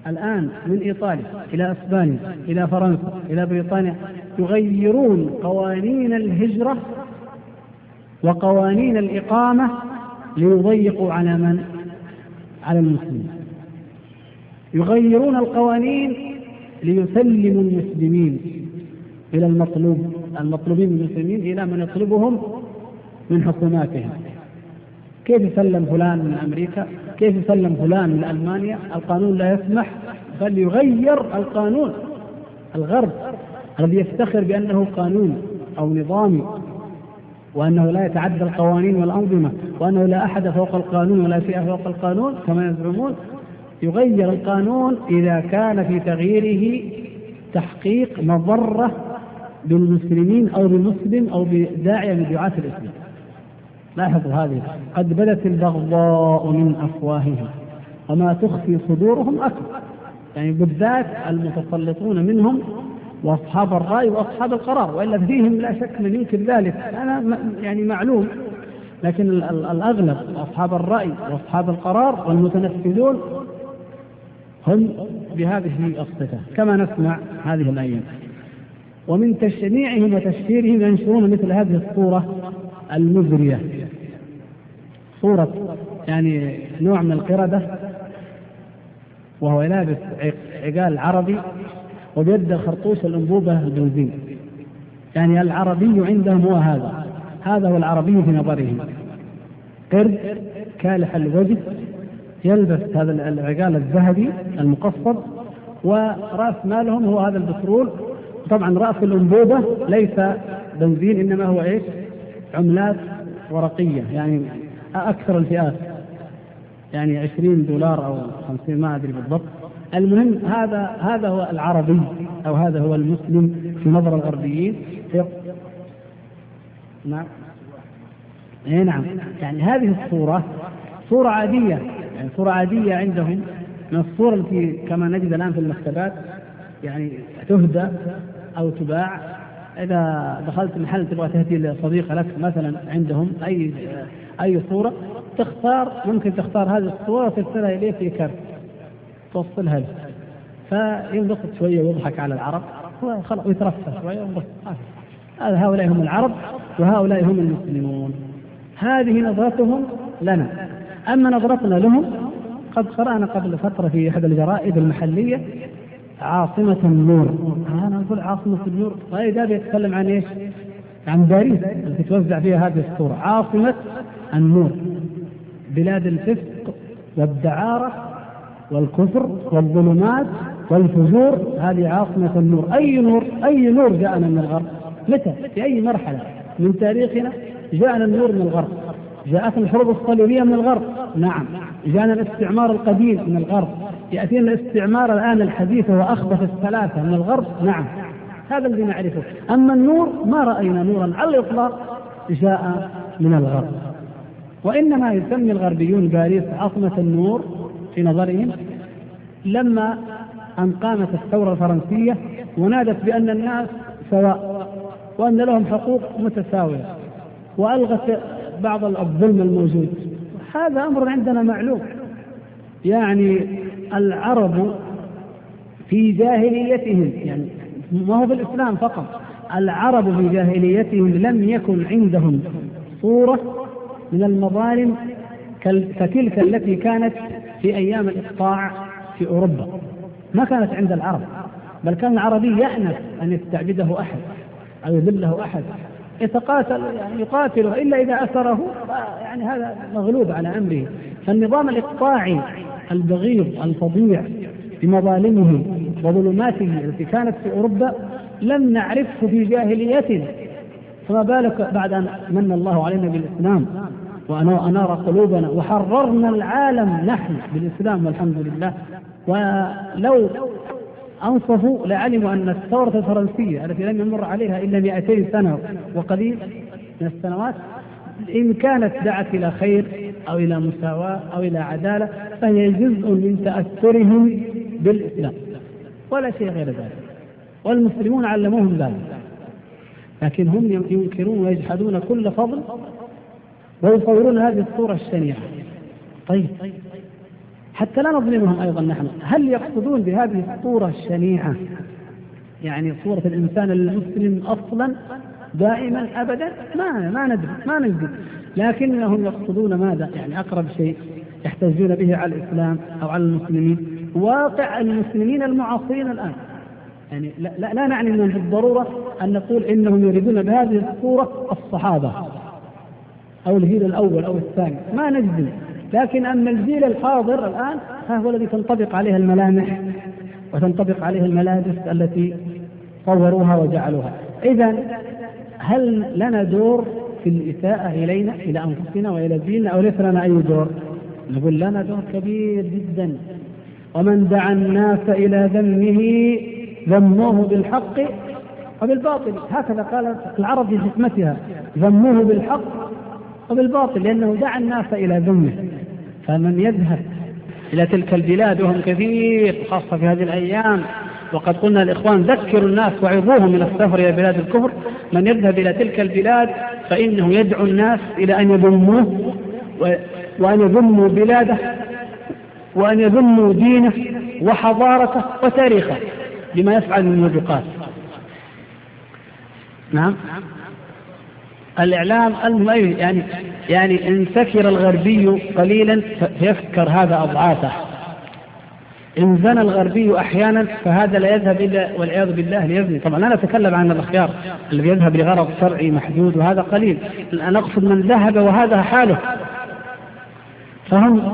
الآن من إيطاليا إلى أسبانيا إلى فرنسا إلى بريطانيا يغيرون قوانين الهجرة وقوانين الإقامة ليضيقوا على من؟ على المسلمين. يغيرون القوانين ليسلموا المسلمين إلى المطلوب المطلوبين من المسلمين إلى من يطلبهم من حكوماتهم. كيف يسلم فلان من أمريكا؟ كيف يسلم فلان من ألمانيا؟ القانون لا يسمح بل يغير القانون. الغرب الذي يفتخر بأنه قانون أو نظامي وأنه لا يتعدى القوانين والأنظمة وأنه لا أحد فوق القانون ولا فئة فوق القانون كما يزعمون يغير القانون إذا كان في تغييره تحقيق مضرة بالمسلمين أو بمسلم أو بداعية من دعاة الإسلام. لاحظوا هذه. قد بدت البغضاء من أفواههم وما تخفي صدورهم أكبر. يعني بالذات المتسلطون منهم وأصحاب الرأي وأصحاب القرار وإلا فيهم لا شك من ينكر ذلك. أنا يعني معلوم لكن الأغلب أصحاب الرأي وأصحاب القرار والمتنفذون هم بهذه الصفة كما نسمع هذه الأيام ومن تشنيعهم وتشهيرهم ينشرون مثل هذه الصورة المزرية. صورة يعني نوع من القردة وهو لابس عقال عربي وبيده خرطوش الأنبوبة البنزين يعني العربي عندهم هو هذا. هذا هو العربي في نظرهم. قرد كالح الوجه يلبس هذا العقال الذهبي المقصد ورأس مالهم هو هذا البترول. طبعا رأس الأنبوبة ليس بنزين إنما هو إيش؟ عملات ورقية يعني أكثر الفئات. يعني 20 دولار أو 50 ما أدري بالضبط. المهم هذا هذا هو العربي أو هذا هو المسلم في نظر الغربيين. نعم. اي نعم. يعني هذه الصورة صورة عادية. يعني صورة عادية عندهم. من الصور التي كما نجد الآن في المكتبات يعني تهدى أو تباع. إذا دخلت محل تبغى تهدي لصديقة لك مثلا عندهم أي أي صورة تختار ممكن تختار هذه الصورة وترسلها إليه في كرت توصلها له فينبسط شوية ويضحك على العرب. وخلاص ويترفه شوية هذا هؤلاء هم العرب وهؤلاء هم المسلمون. هذه نظرتهم لنا. أما نظرتنا لهم قد قرأنا قبل فترة في إحدى الجرائد المحلية عاصمة النور. أنا أقول عاصمة النور. طيب هذا يتكلم عن إيش؟ عن باريس التي توزع فيها هذه الصورة. عاصمة النور. بلاد الفسق والدعارة والكفر والظلمات والفجور هذه عاصمة النور. أي نور أي نور جاءنا من الغرب؟ متى؟ في أي مرحلة؟ من تاريخنا؟ جاءنا النور من الغرب. جاءتنا الحروب الصليبية من الغرب؟ نعم. جاءنا الاستعمار القديم من الغرب. يأتينا الاستعمار الآن الحديث هو أخبث الثلاثة من الغرب؟ نعم. هذا الذي نعرفه. أما النور ما رأينا نورا على الإطلاق جاء من الغرب. وإنما يسمي الغربيون باريس عاصمة النور في نظرهم لما أن قامت الثورة الفرنسية ونادت بأن الناس سواء وأن لهم حقوق متساوية وألغت بعض الظلم الموجود. هذا أمر عندنا معلوم. يعني العرب في جاهليتهم يعني ما هو في الإسلام فقط العرب في جاهليتهم لم يكن عندهم صورة من المظالم كتلك التي كانت في أيام الإقطاع في أوروبا. ما كانت عند العرب بل كان العربي يأنف أن يستعبده أحد أو يذله أحد يتقاتل يعني يقاتله إلا إذا اسره يعني هذا مغلوب على أمره. فالنظام الإقطاعي البغيض الفظيع بمظالمه وظلماته التي كانت في أوروبا لم نعرفه في جاهليتنا فما بالك بعد أن من الله علينا بالإسلام؟ وأنار قلوبنا. وحررنا العالم نحن بالإسلام والحمد لله. ولو أنصفوا لعلموا أن الثورة الفرنسية التي لم يمر عليها إلا 200 سنة وقليل من السنوات إن كانت دعت إلى خير أو إلى مساواة أو إلى عدالة فهي جزء من تأثرهم بالإسلام. ولا شيء غير ذلك. والمسلمون علموهم ذلك. لكن هم ينكرون ويجحدون كل فضل ويصورون هذه الصورة الشنيعة. طيب. حتى لا نظلمهم أيضا نحن. هل يقصدون بهذه الصورة الشنيعة؟ يعني صورة الإنسان المسلم أصلا دائما أبدا؟ ما ما ندري ما ندري لكنهم يقصدون ماذا؟ يعني أقرب شيء يحتجون به على الإسلام أو على المسلمين. واقع المسلمين المعاصرين الآن. يعني لا, لا, لا نعني انهم بالضروره أن نقول إنهم يريدون بهذه الصورة الصحابة. أو الجيل الأول أو الثاني ما نجزم. لكن أما الجيل الحاضر الآن ها هو الذي تنطبق عليه الملامح وتنطبق عليه الملابس التي طوروها وجعلوها. إذا هل لنا دور في الإساءة إلينا إلى أنفسنا وإلى ديننا أو ليس لنا أي دور؟ نقول لنا دور كبير جدا. ومن دعا الناس إلى ذمه ذموه بالحق وبالباطل. هكذا قالت العرب في حكمتها ذموه بالحق وبالباطل لأنه دعا الناس إلى ذمه. فمن يذهب إلى تلك البلاد وهم كثير خاصة في هذه الأيام وقد قلنا الإخوان ذكروا الناس وعظوهم من السفر إلى بلاد الكفر من يذهب إلى تلك البلاد فإنه يدعو الناس إلى أن يذموه وأن يذموا بلاده وأن يذموا دينه وحضارته وتاريخه بما يفعل من موبقات نعم. الإعلام يعني يعني إن سكر الغربي قليلا فيفكر هذا أضعافه. إن زنى الغربي أحيانا فهذا لا يذهب إلا والعياذ بالله ليزني. طبعا لا نتكلم عن الأخيار الذي يذهب لغرض شرعي محدود وهذا قليل. أنا أقصد من ذهب وهذا حاله. فهم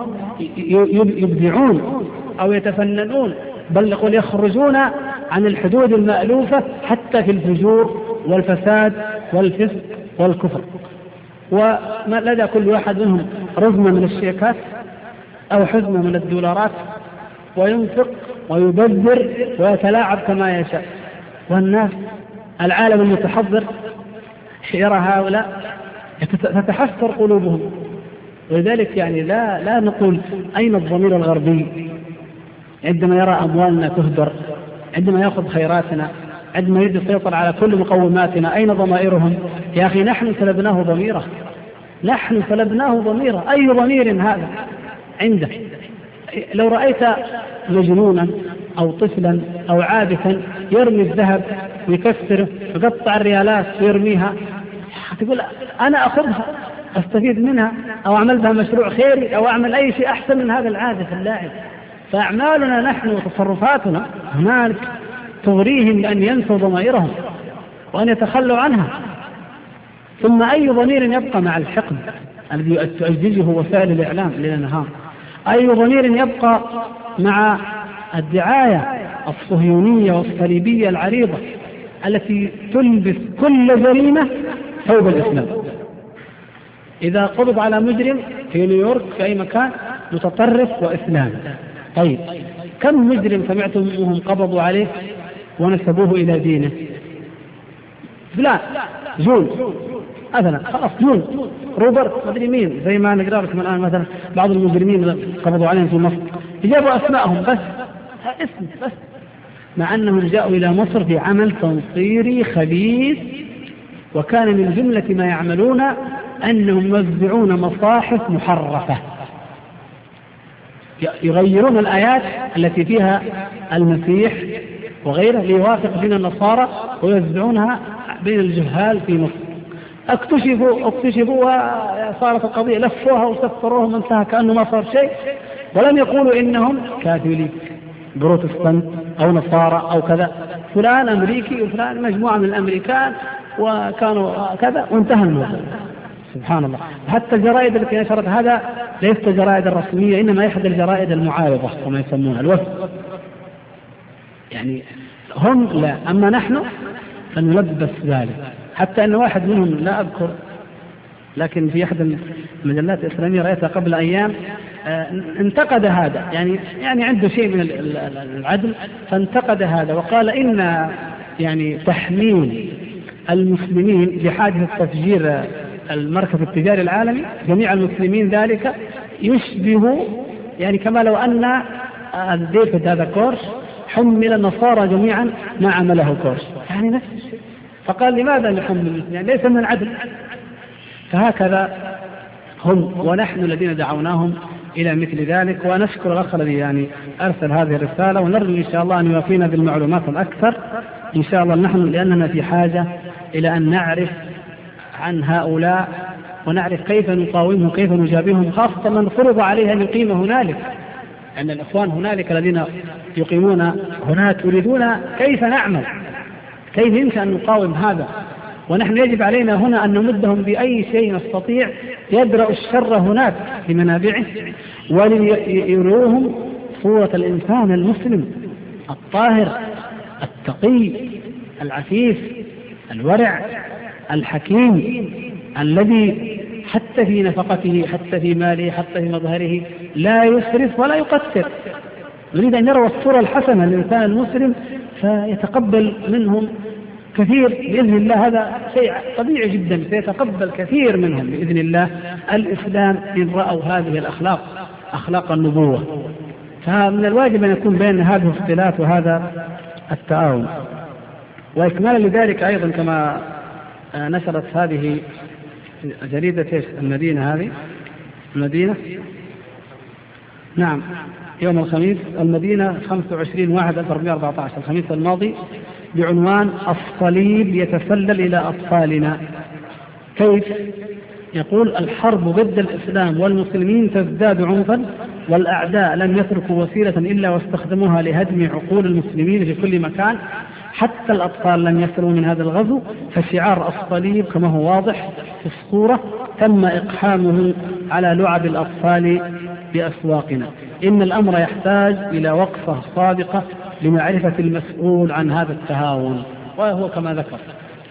يبدعون أو يتفننون بل يقول يخرجون عن الحدود المألوفة حتى في الفجور والفساد والفسق والكفر. ولدى كل واحد منهم رزمة من الشيكات أو حزمة من الدولارات وينفق ويبذر ويتلاعب كما يشاء. والناس العالم المتحضر يرى هؤلاء تتحسر قلوبهم. ولذلك يعني لا لا نقول أين الضمير الغربي؟ عندما يرى أموالنا تهدر عندما يأخذ خيراتنا عندما يريد يسيطر على كل مقوماتنا. أين ضمائرهم؟ يا أخي نحن سلبناه ضميره. نحن سلبناه ضميره. أي ضمير هذا؟ عنده. لو رأيت مجنونا أو طفلا أو عابثا يرمي الذهب ويكسره ويقطع الريالات ويرميها تقول أنا أخذها أستفيد منها أو أعمل بها مشروع خيري أو أعمل أي شيء أحسن من هذا العابث اللاعب. فأعمالنا نحن وتصرفاتنا هنالك تغريهم بأن ينسوا ضمائرهم وأن يتخلوا عنها. ثم أي ضمير يبقى مع الحقد الذي تؤججه وسائل الإعلام ليل نهار أي ضمير يبقى مع الدعاية الصهيونية والصليبية العريضة التي تلبس كل جريمة ثوب الإسلام. إذا قبض على مجرم في نيويورك في أي مكان متطرف وإسلام طيب كم مجرم سمعتم أنهم قبضوا عليه؟ ونسبوه إلى دينه. فلان جون. مثلا خلاص جون. روبرت مدري مين زي ما نقرأ لكم الآن مثلا بعض المجرمين قبضوا عليهم في مصر جابوا اسمائهم بس اسم بس. مع أنهم جاءوا إلى مصر في عمل تنصيري خبيث وكان من جملة ما يعملون أنهم يوزعون مصاحف محرفة. يغيرون الآيات التي فيها المسيح وغيره ليوافق دين النصارى ويوزعونها بين الجهال في مصر. اكتشفوا اكتشفوا وصارت القضية لفوها وسفروها وانتهى كأنه ما صار شيء. ولم يقولوا إنهم كاثوليك بروتستانت أو نصارى أو كذا. فلان أمريكي وفلان مجموعة من الأمريكان وكانوا كذا وانتهى الموضوع. سبحان الله. حتى الجرائد التي نشرت هذا ليست الجرائد الرسمية إنما إحدى الجرائد المعارضة كما يسمونها الوفد. يعني هم لا. أما نحن فنلبس ذلك. حتى أن واحد منهم لا أذكر لكن في أحد المجلات الإسلامية رأيتها قبل أيام آه، انتقد هذا. يعني يعني عنده شيء من العدل فانتقد هذا وقال إن يعني تحميل المسلمين بحادث تفجير المركز التجاري العالمي جميع المسلمين ذلك يشبه يعني كما لو أن ديفيد هذا كورش حمل النصارى جميعا ما عمله كورش يعني نفس الشيء. فقال لماذا نحمل؟ يعني ليس من العدل. فهكذا هم ونحن الذين دعوناهم إلى مثل ذلك. ونشكر الأخ الذي يعني أرسل هذه الرسالة. ونرجو إن شاء الله أن يوافينا بالمعلومات الأكثر. إن شاء الله نحن لأننا في حاجة إلى أن نعرف عن هؤلاء ونعرف كيف نقاومهم كيف نجابههم خاصة من فرض عليه أن يقيم هنالك. أن الإخوان هنالك الذين يقيمون هناك يريدون كيف نعمل؟ كيف يمكن أن نقاوم هذا؟ ونحن يجب علينا هنا أن نمدهم بأي شيء نستطيع يدرأ الشر هناك لمنابعه وليروهم صورة الإنسان المسلم الطاهر التقي العفيف الورع الحكيم الذي حتى في نفقته حتى في ماله حتى في مظهره لا يسرف ولا يقتر نريد أن يروى الصورة الحسنة للإنسان المسلم فيتقبل منهم كثير بإذن الله. هذا شيء طبيعي جدا سيتقبل كثير منهم بإذن الله. الإسلام إن رأوا هذه الأخلاق أخلاق النبوة. فمن الواجب أن يكون بين هذه الاختلاف وهذا التعاون. وإكمالا لذلك أيضا كما نشرت هذه جريدة المدينة هذه؟ المدينة؟ نعم. يوم الخميس المدينة 25 واحد 1414 الخميس الماضي بعنوان الصليب يتسلل إلى أطفالنا. كيف؟ يقول الحرب ضد الإسلام والمسلمين تزداد عنفا والأعداء لم يتركوا وسيلة إلا واستخدموها لهدم عقول المسلمين في كل مكان حتى الأطفال لم يسلموا من هذا الغزو فشعار الصليب كما هو واضح في الصورة تم إقحامه على لعب الأطفال بأسواقنا. إن الأمر يحتاج إلى وقفة صادقة لمعرفة المسؤول عن هذا التهاون. وهو كما ذكر.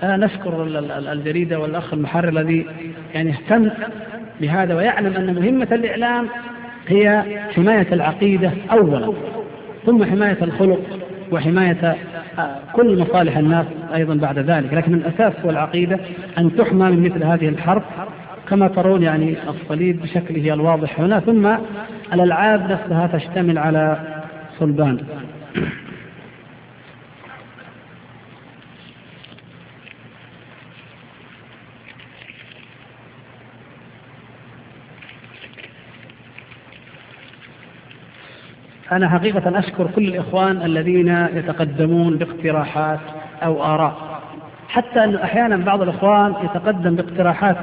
أنا نشكر الجريدة والأخ المحرر الذي يعني اهتم بهذا ويعلم أن مهمة الإعلام هي حماية العقيدة أولا ثم حماية الخلق وحماية آه، كل مصالح الناس أيضا بعد ذلك. لكن الأساس هو العقيدة أن تحمى من مثل هذه الحرب كما ترون يعني الصليب بشكله الواضح هنا. ثم الألعاب نفسها تشتمل على صلبان. أنا حقيقة أشكر كل الإخوان الذين يتقدمون باقتراحات أو آراء. حتى أنه أحيانا بعض الإخوان يتقدم باقتراحات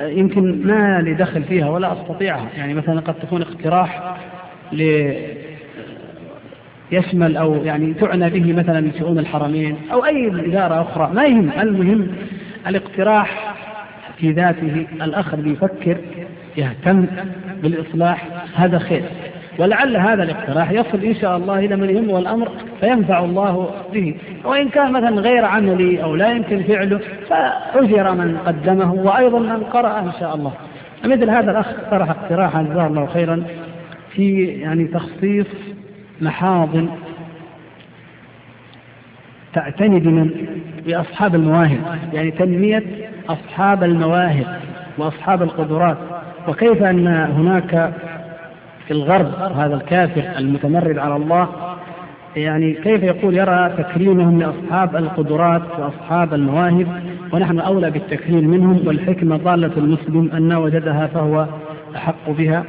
يمكن ما لي دخل فيها ولا أستطيعها. يعني مثلا قد تكون اقتراح ل يشمل أو يعني تعنى به مثلا شؤون الحرمين أو أي إدارة أخرى. ما يهم. المهم الاقتراح في ذاته الأخ يفكر يهتم بالإصلاح. هذا خير. ولعل هذا الاقتراح يصل إن شاء الله إلى من يهمه الأمر فينفع الله به. وإن كان مثلا غير عملي أو لا يمكن فعله فأجر من قدمه وأيضا من قرأ إن شاء الله. مثل هذا الأخ اقترح اقتراحا جزاه الله خيرا في يعني تخصيص محاضن تعتني بمن بأصحاب المواهب يعني تنمية أصحاب المواهب وأصحاب القدرات. وكيف أن هناك في الغرب هذا الكافر المتمرد على الله. يعني كيف يقول يرى تكريمهم لأصحاب القدرات وأصحاب المواهب ونحن أولى بالتكريم منهم والحكمة ضالة المسلم أن وجدها فهو أحق بها.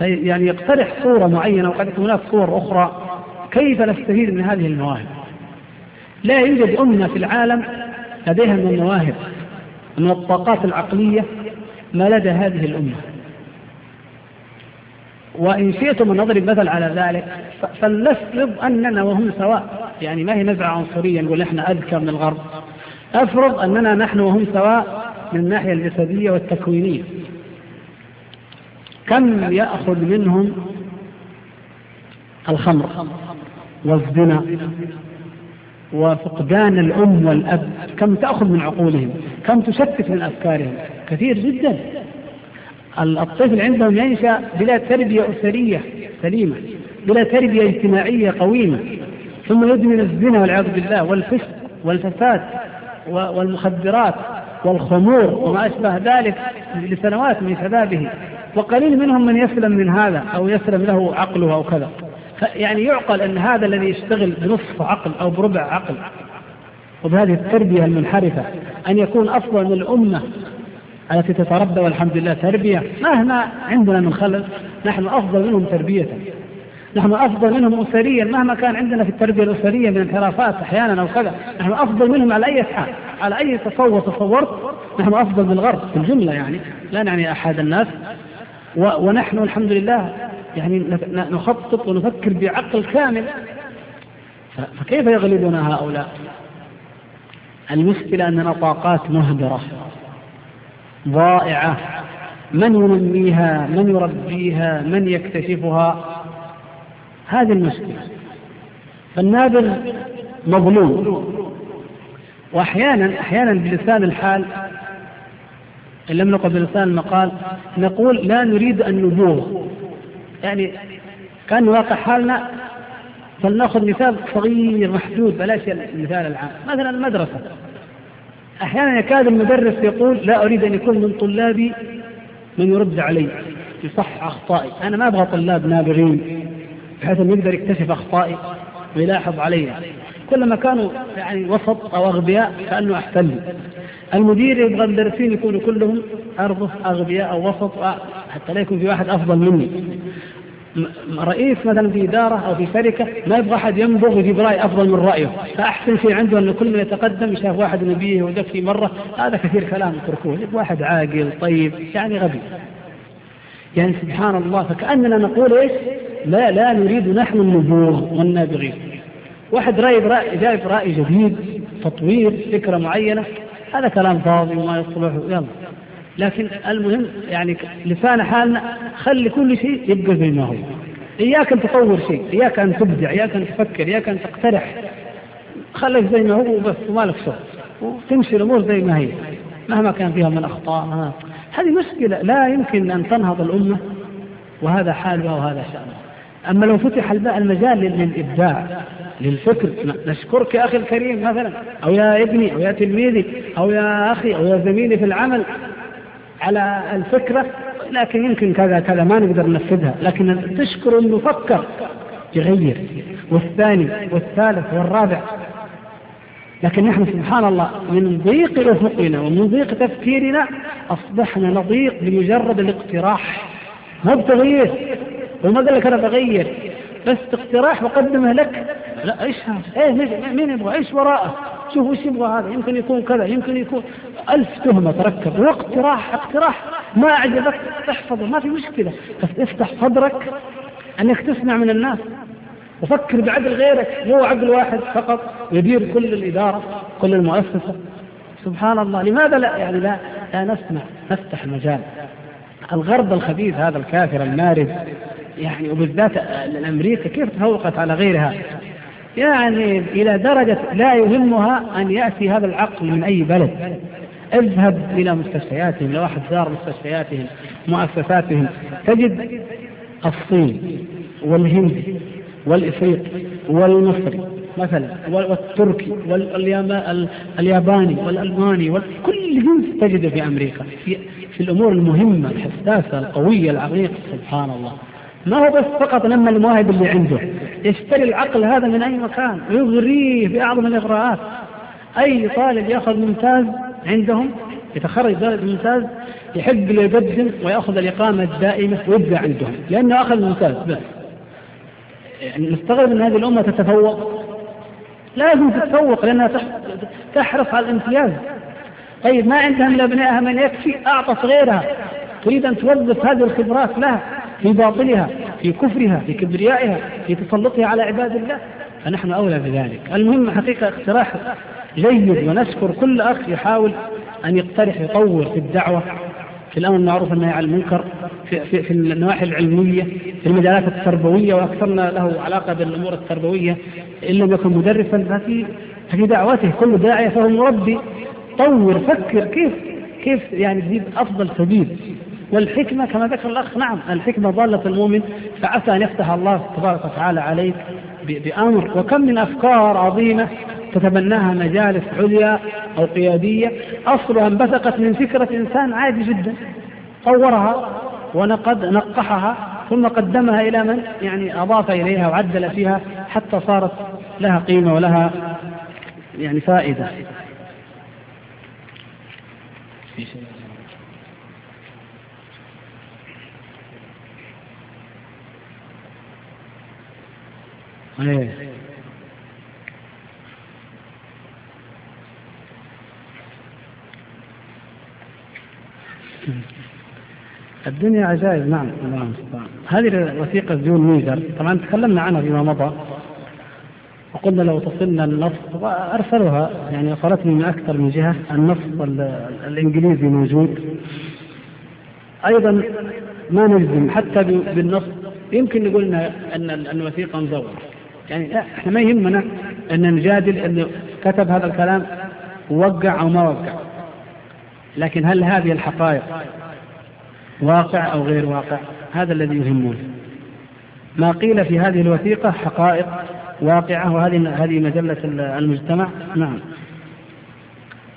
يعني يقترح صورة معينة وقد هناك صور أخرى. كيف نستفيد من هذه المواهب؟ لا يوجد أمة في العالم لديها من المواهب من الطاقات العقلية ما لدى هذه الأمة. وإن شئتم أن نضرب مثل على ذلك فلنفرض أننا وهم سواء. يعني ما هي نزعة عنصرية نقول إحنا أذكى من الغرب. أفرض أننا نحن وهم سواء من الناحية الجسدية والتكوينية. كم يأخذ منهم الخمر والزنا وفقدان الأم والأب؟ كم تأخذ من عقولهم؟ كم تشتت من أفكارهم؟ كثير جدا. الطفل عندهم ينشأ بلا تربية أسرية سليمة بلا تربية اجتماعية قويمة. ثم يدمن الزنا والعياذ بالله والفسق والفساد والمخدرات والخمور وما أشبه ذلك لسنوات من شبابه. وقليل منهم من يسلم من هذا أو يسلم له عقله أو كذا. يعني يعقل أن هذا الذي يشتغل بنصف عقل أو بربع عقل. وبهذه التربية المنحرفة أن يكون أفضل من الأمة التي تتربى والحمد لله تربية. مهما عندنا من خلل نحن أفضل منهم تربية. نحن أفضل منهم أسريا. مهما كان عندنا في التربية الأسرية من انحرافات أحيانا أو كذا نحن أفضل منهم على أي حال. على أي تصور تصورت نحن أفضل من الغرب في الجملة يعني. لا نعني أحد الناس. ونحن الحمد لله يعني نخطط ونفكر بعقل كامل. فكيف يغلبنا هؤلاء؟ المشكلة أننا طاقات مهدرة. ضائعة. من ينميها؟ من يربيها؟ من يكتشفها؟ هذه المشكلة. فالنابغ مظلوم. واحيانا أحيانا بلسان الحال إن لم نقل بلسان المقال نقول لا نريد النبوغ يعني كان واقع حالنا فلنأخذ مثال صغير محدود بلاش المثال العام. مثلا المدرسة. أحيانا يكاد المدرس يقول لا أريد أن يكون من طلابي من يرد علي يصح أخطائي. أنا ما أبغى طلاب نابغين بحيث أنه يقدر يكتشف أخطائي ويلاحظ عليها. كلما كانوا يعني وسط أو أغبياء كانه احسن لي المدير يبغى المدرسين يكونوا كلهم ارضه أغبياء أو وسط حتى لا يكون في واحد أفضل مني. رئيس مثلا في إدارة أو في شركة ما يبغى أحد ينبغ ويجيب راي أفضل من رأيه، فأحسن شيء عنده انه كل من يتقدم يشاف واحد نبيه وذكي مرة هذا كثير كلام يتركوه، واحد عاقل طيب يعني غبي. يعني سبحان الله فكأننا نقول إيش؟ لا لا نريد نحن النبوغ والنابغين. واحد رأي جايب رأي جديد تطوير فكرة معينة هذا كلام فاضي وما يصلح يلا لكن المهم يعني لسان حالنا خلي كل شيء يبقى زي ما هو. إياك أن تطور شيء إياك أن تبدع إياك أن تفكر إياك أن تقترح. خليك زي ما هو وبس وما لك شغل. وتمشي الأمور زي ما هي. مهما كان فيها من أخطاء. هذه مشكلة لا يمكن أن تنهض الأمة وهذا حالها وهذا شانها أما لو فتح المجال للإبداع للفكر نشكرك يا أخي الكريم مثلا أو يا ابني أو يا تلميذي أو يا أخي أو يا زميلي في العمل. على الفكرة لكن يمكن كذا كذا ما نقدر ننفذها. لكن تشكر انه فكر يغير. والثاني والثالث والرابع. لكن نحن سبحان الله من ضيق أفقنا ومن ضيق تفكيرنا أصبحنا نضيق بمجرد الاقتراح. ما بتغيير وما قال لك أنا بغير. بس اقتراح وقدمه لك. لا إيش؟ إيه مين يبغى؟ إيش وراءه؟ شوف وش يبغى هذا؟ يمكن يكون كذا يمكن يكون ألف تهمة تركب. واقتراح اقتراح ما أعجبك احفظه ما في مشكلة. بس افتح صدرك أنك تسمع من الناس. وفكر بعقل غيرك. مو عقل واحد فقط. يدير كل الإدارة كل المؤسسة. سبحان الله. لماذا لا؟ يعني لا لا نسمع نفتح المجال. الغرب الخبيث هذا الكافر المارد يعني وبالذات الأمريكا كيف تفوقت على غيرها؟ يعني إلى درجة لا يهمها أن يأتي هذا العقل من أي بلد. اذهب إلى مستشفياتهم لو واحد زار مستشفياتهم مؤسساتهم تجد الصين والهندي والإفريقي والمصري مثلا والتركي والياباني والألماني وكل جنس تجده في أمريكا. في, في الأمور المهمة الحساسة القوية العميقة سبحان الله. ما هو بس فقط لما المواهب اللي عنده. يشتري العقل هذا من أي مكان ويغريه بأعظم الإغراءات. أي طالب يأخذ ممتاز عندهم يتخرج درجة ممتاز يحق له يقدم ويأخذ الإقامة الدائمة ويبقى عندهم لأنه أخذ ممتاز بس. يعني نستغرب أن هذه الأمة تتفوق. لازم تتفوق لأنها تحرص على الامتياز. طيب ما عندها من أبنائها من يكفي؟ أعطت غيرها. تريد أن توظف هذه الخبرات لها. في باطلها في كفرها في كبريائها في تسلطها على عباد الله. فنحن أولى بذلك. المهم حقيقة اقتراح جيد ونشكر كل أخ يحاول أن يقترح يطور في الدعوة في الأمر المعروف والنهي عن المنكر في, في, في النواحي العلمية في المجالات التربوية وأكثرنا له علاقة بالأمور التربوية إن لم يكن مدرسا ففي في دعوته. كل داعية فهو مربي. طور فكر كيف كيف يعني تجيب أفضل سبيل والحكمة كما ذكر الأخ نعم الحكمة ضالة المؤمن فعسى أن يفتح الله تبارك وتعالى عليك بأمر. وكم من أفكار عظيمة تتبناها مجالس عليا أو قيادية. أصلها أنبثقت من فكرة إنسان عادي جدا طورها ونقد نقحها ثم قدمها إلى من؟ يعني أضاف إليها وعدل فيها حتى صارت لها قيمة ولها يعني فائدة. في شيء؟ إيه. الدنيا عجائب نعم. الله المستعان. هذه الوثيقة جون ميزر. طبعا تكلمنا عنها فيما مضى وقلنا لو تصلنا النص وأرسلوها يعني وصلتني من أكثر من جهة النص الإنجليزي موجود. أيضا ما نجزم حتى بالنص يمكن نقول ان الوثيقة مزوره يعني لا إحنا ما يهمنا أن نجادل انه كتب هذا الكلام ووقع أو ما وقع. لكن هل هذه الحقائق واقع أو غير واقع؟ هذا الذي يهمنا. ما قيل في هذه الوثيقة حقائق واقعة وهذه هذه مجلة المجتمع. نعم.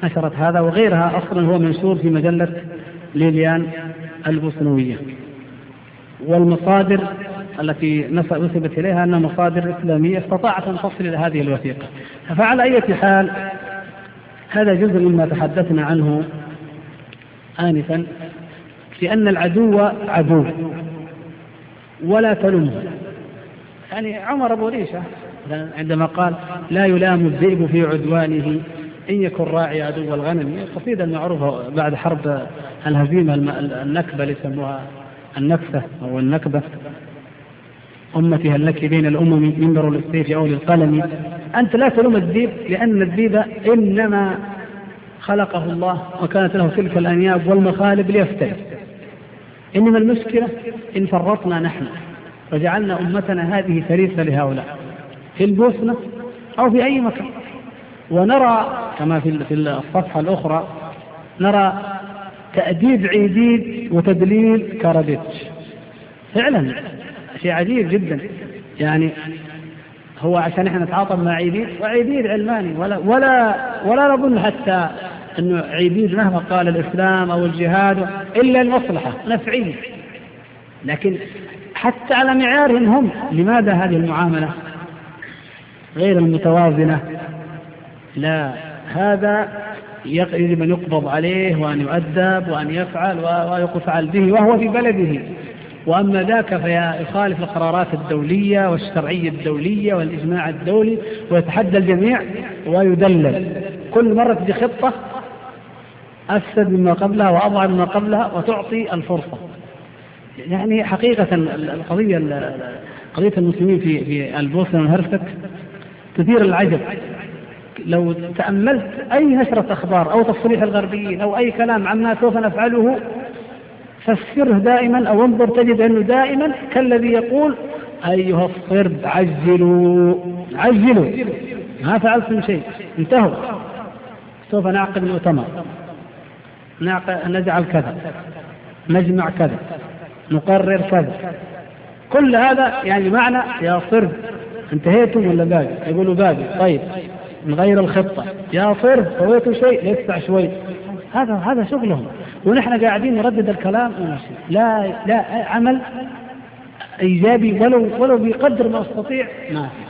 نشرت هذا وغيرها أصلا هو منشور في مجلة ليليان البوسنوية. والمصادر التي نسبت إليها أنها مصادر إسلامية استطاعت أن تصل إلى هذه الوثيقة. فعلى أي حال هذا جزء مما تحدثنا عنه آنفا لأن العدو عدو ولا تلمه يعني عمر أبو ريشة عندما قال لا يلام الذئب في عدوانه إن يكن راعي عدو الغنم. القصيدة المعروفة بعد حرب الهزيمة النكبة اللي يسموها النكسة أو النكبة. أمتي هل لك بين الأمم منبر للسيف أو للقلم؟ أنت لا تلوم الذئب لأن الذئب إنما خلقه الله وكانت له تلك الأنياب والمخالب ليفترس إنما المشكلة إن فرطنا نحن وجعلنا أمتنا هذه فريسة لهؤلاء في البوسنة أو في أي مكان. ونرى كما في الصفحة الأخرى نرى تأديب عيديد وتدليل كاراديتش. فعلا شيء عجيب جدا. يعني هو عشان إحنا نتعاطف مع عيديد وعيديد علماني. ولا ولا ولا نظن حتى انه عيديد مهما قال الإسلام أو الجهاد إلا المصلحة نفعيه لكن حتى على معيارهم هم لماذا هذه المعاملة غير المتوازنة؟ لا هذا يجب ان يقبض عليه وأن يؤدب وأن يفعل ويفعل به وهو في بلده. وأما ذاك فيخالف القرارات الدولية والشرعية الدولية والإجماع الدولي ويتحدى الجميع ويدلل. كل مرة تجي خطة أفسد مما قبلها وأضعف مما قبلها وتعطي الفرصة. يعني حقيقة القضية قضية المسلمين في في البوسنة والهرسك تثير العجب. لو تأملت أي نشرة أخبار أو تصريح الغربيين أو أي كلام عما سوف نفعله فسره دائما أو انظر تجد أنه دائما كالذي يقول أيها الصرب عجلوا عجلوا. ما فعلتم شيء. انتهوا. سوف نعقد مؤتمر نجعل كذا. نجمع كذا. نقرر كذا. كل هذا يعني معنى يا صرف انتهيتم ولا باقي؟ يقولوا باقي. طيب نغير الخطة. يا صرف سويتوا شيء؟ يدفع شوي. هذا هذا شغلهم. ونحن قاعدين نردد الكلام ونمشي لا لا عمل إيجابي ولو ولو بقدر ما أستطيع ما في.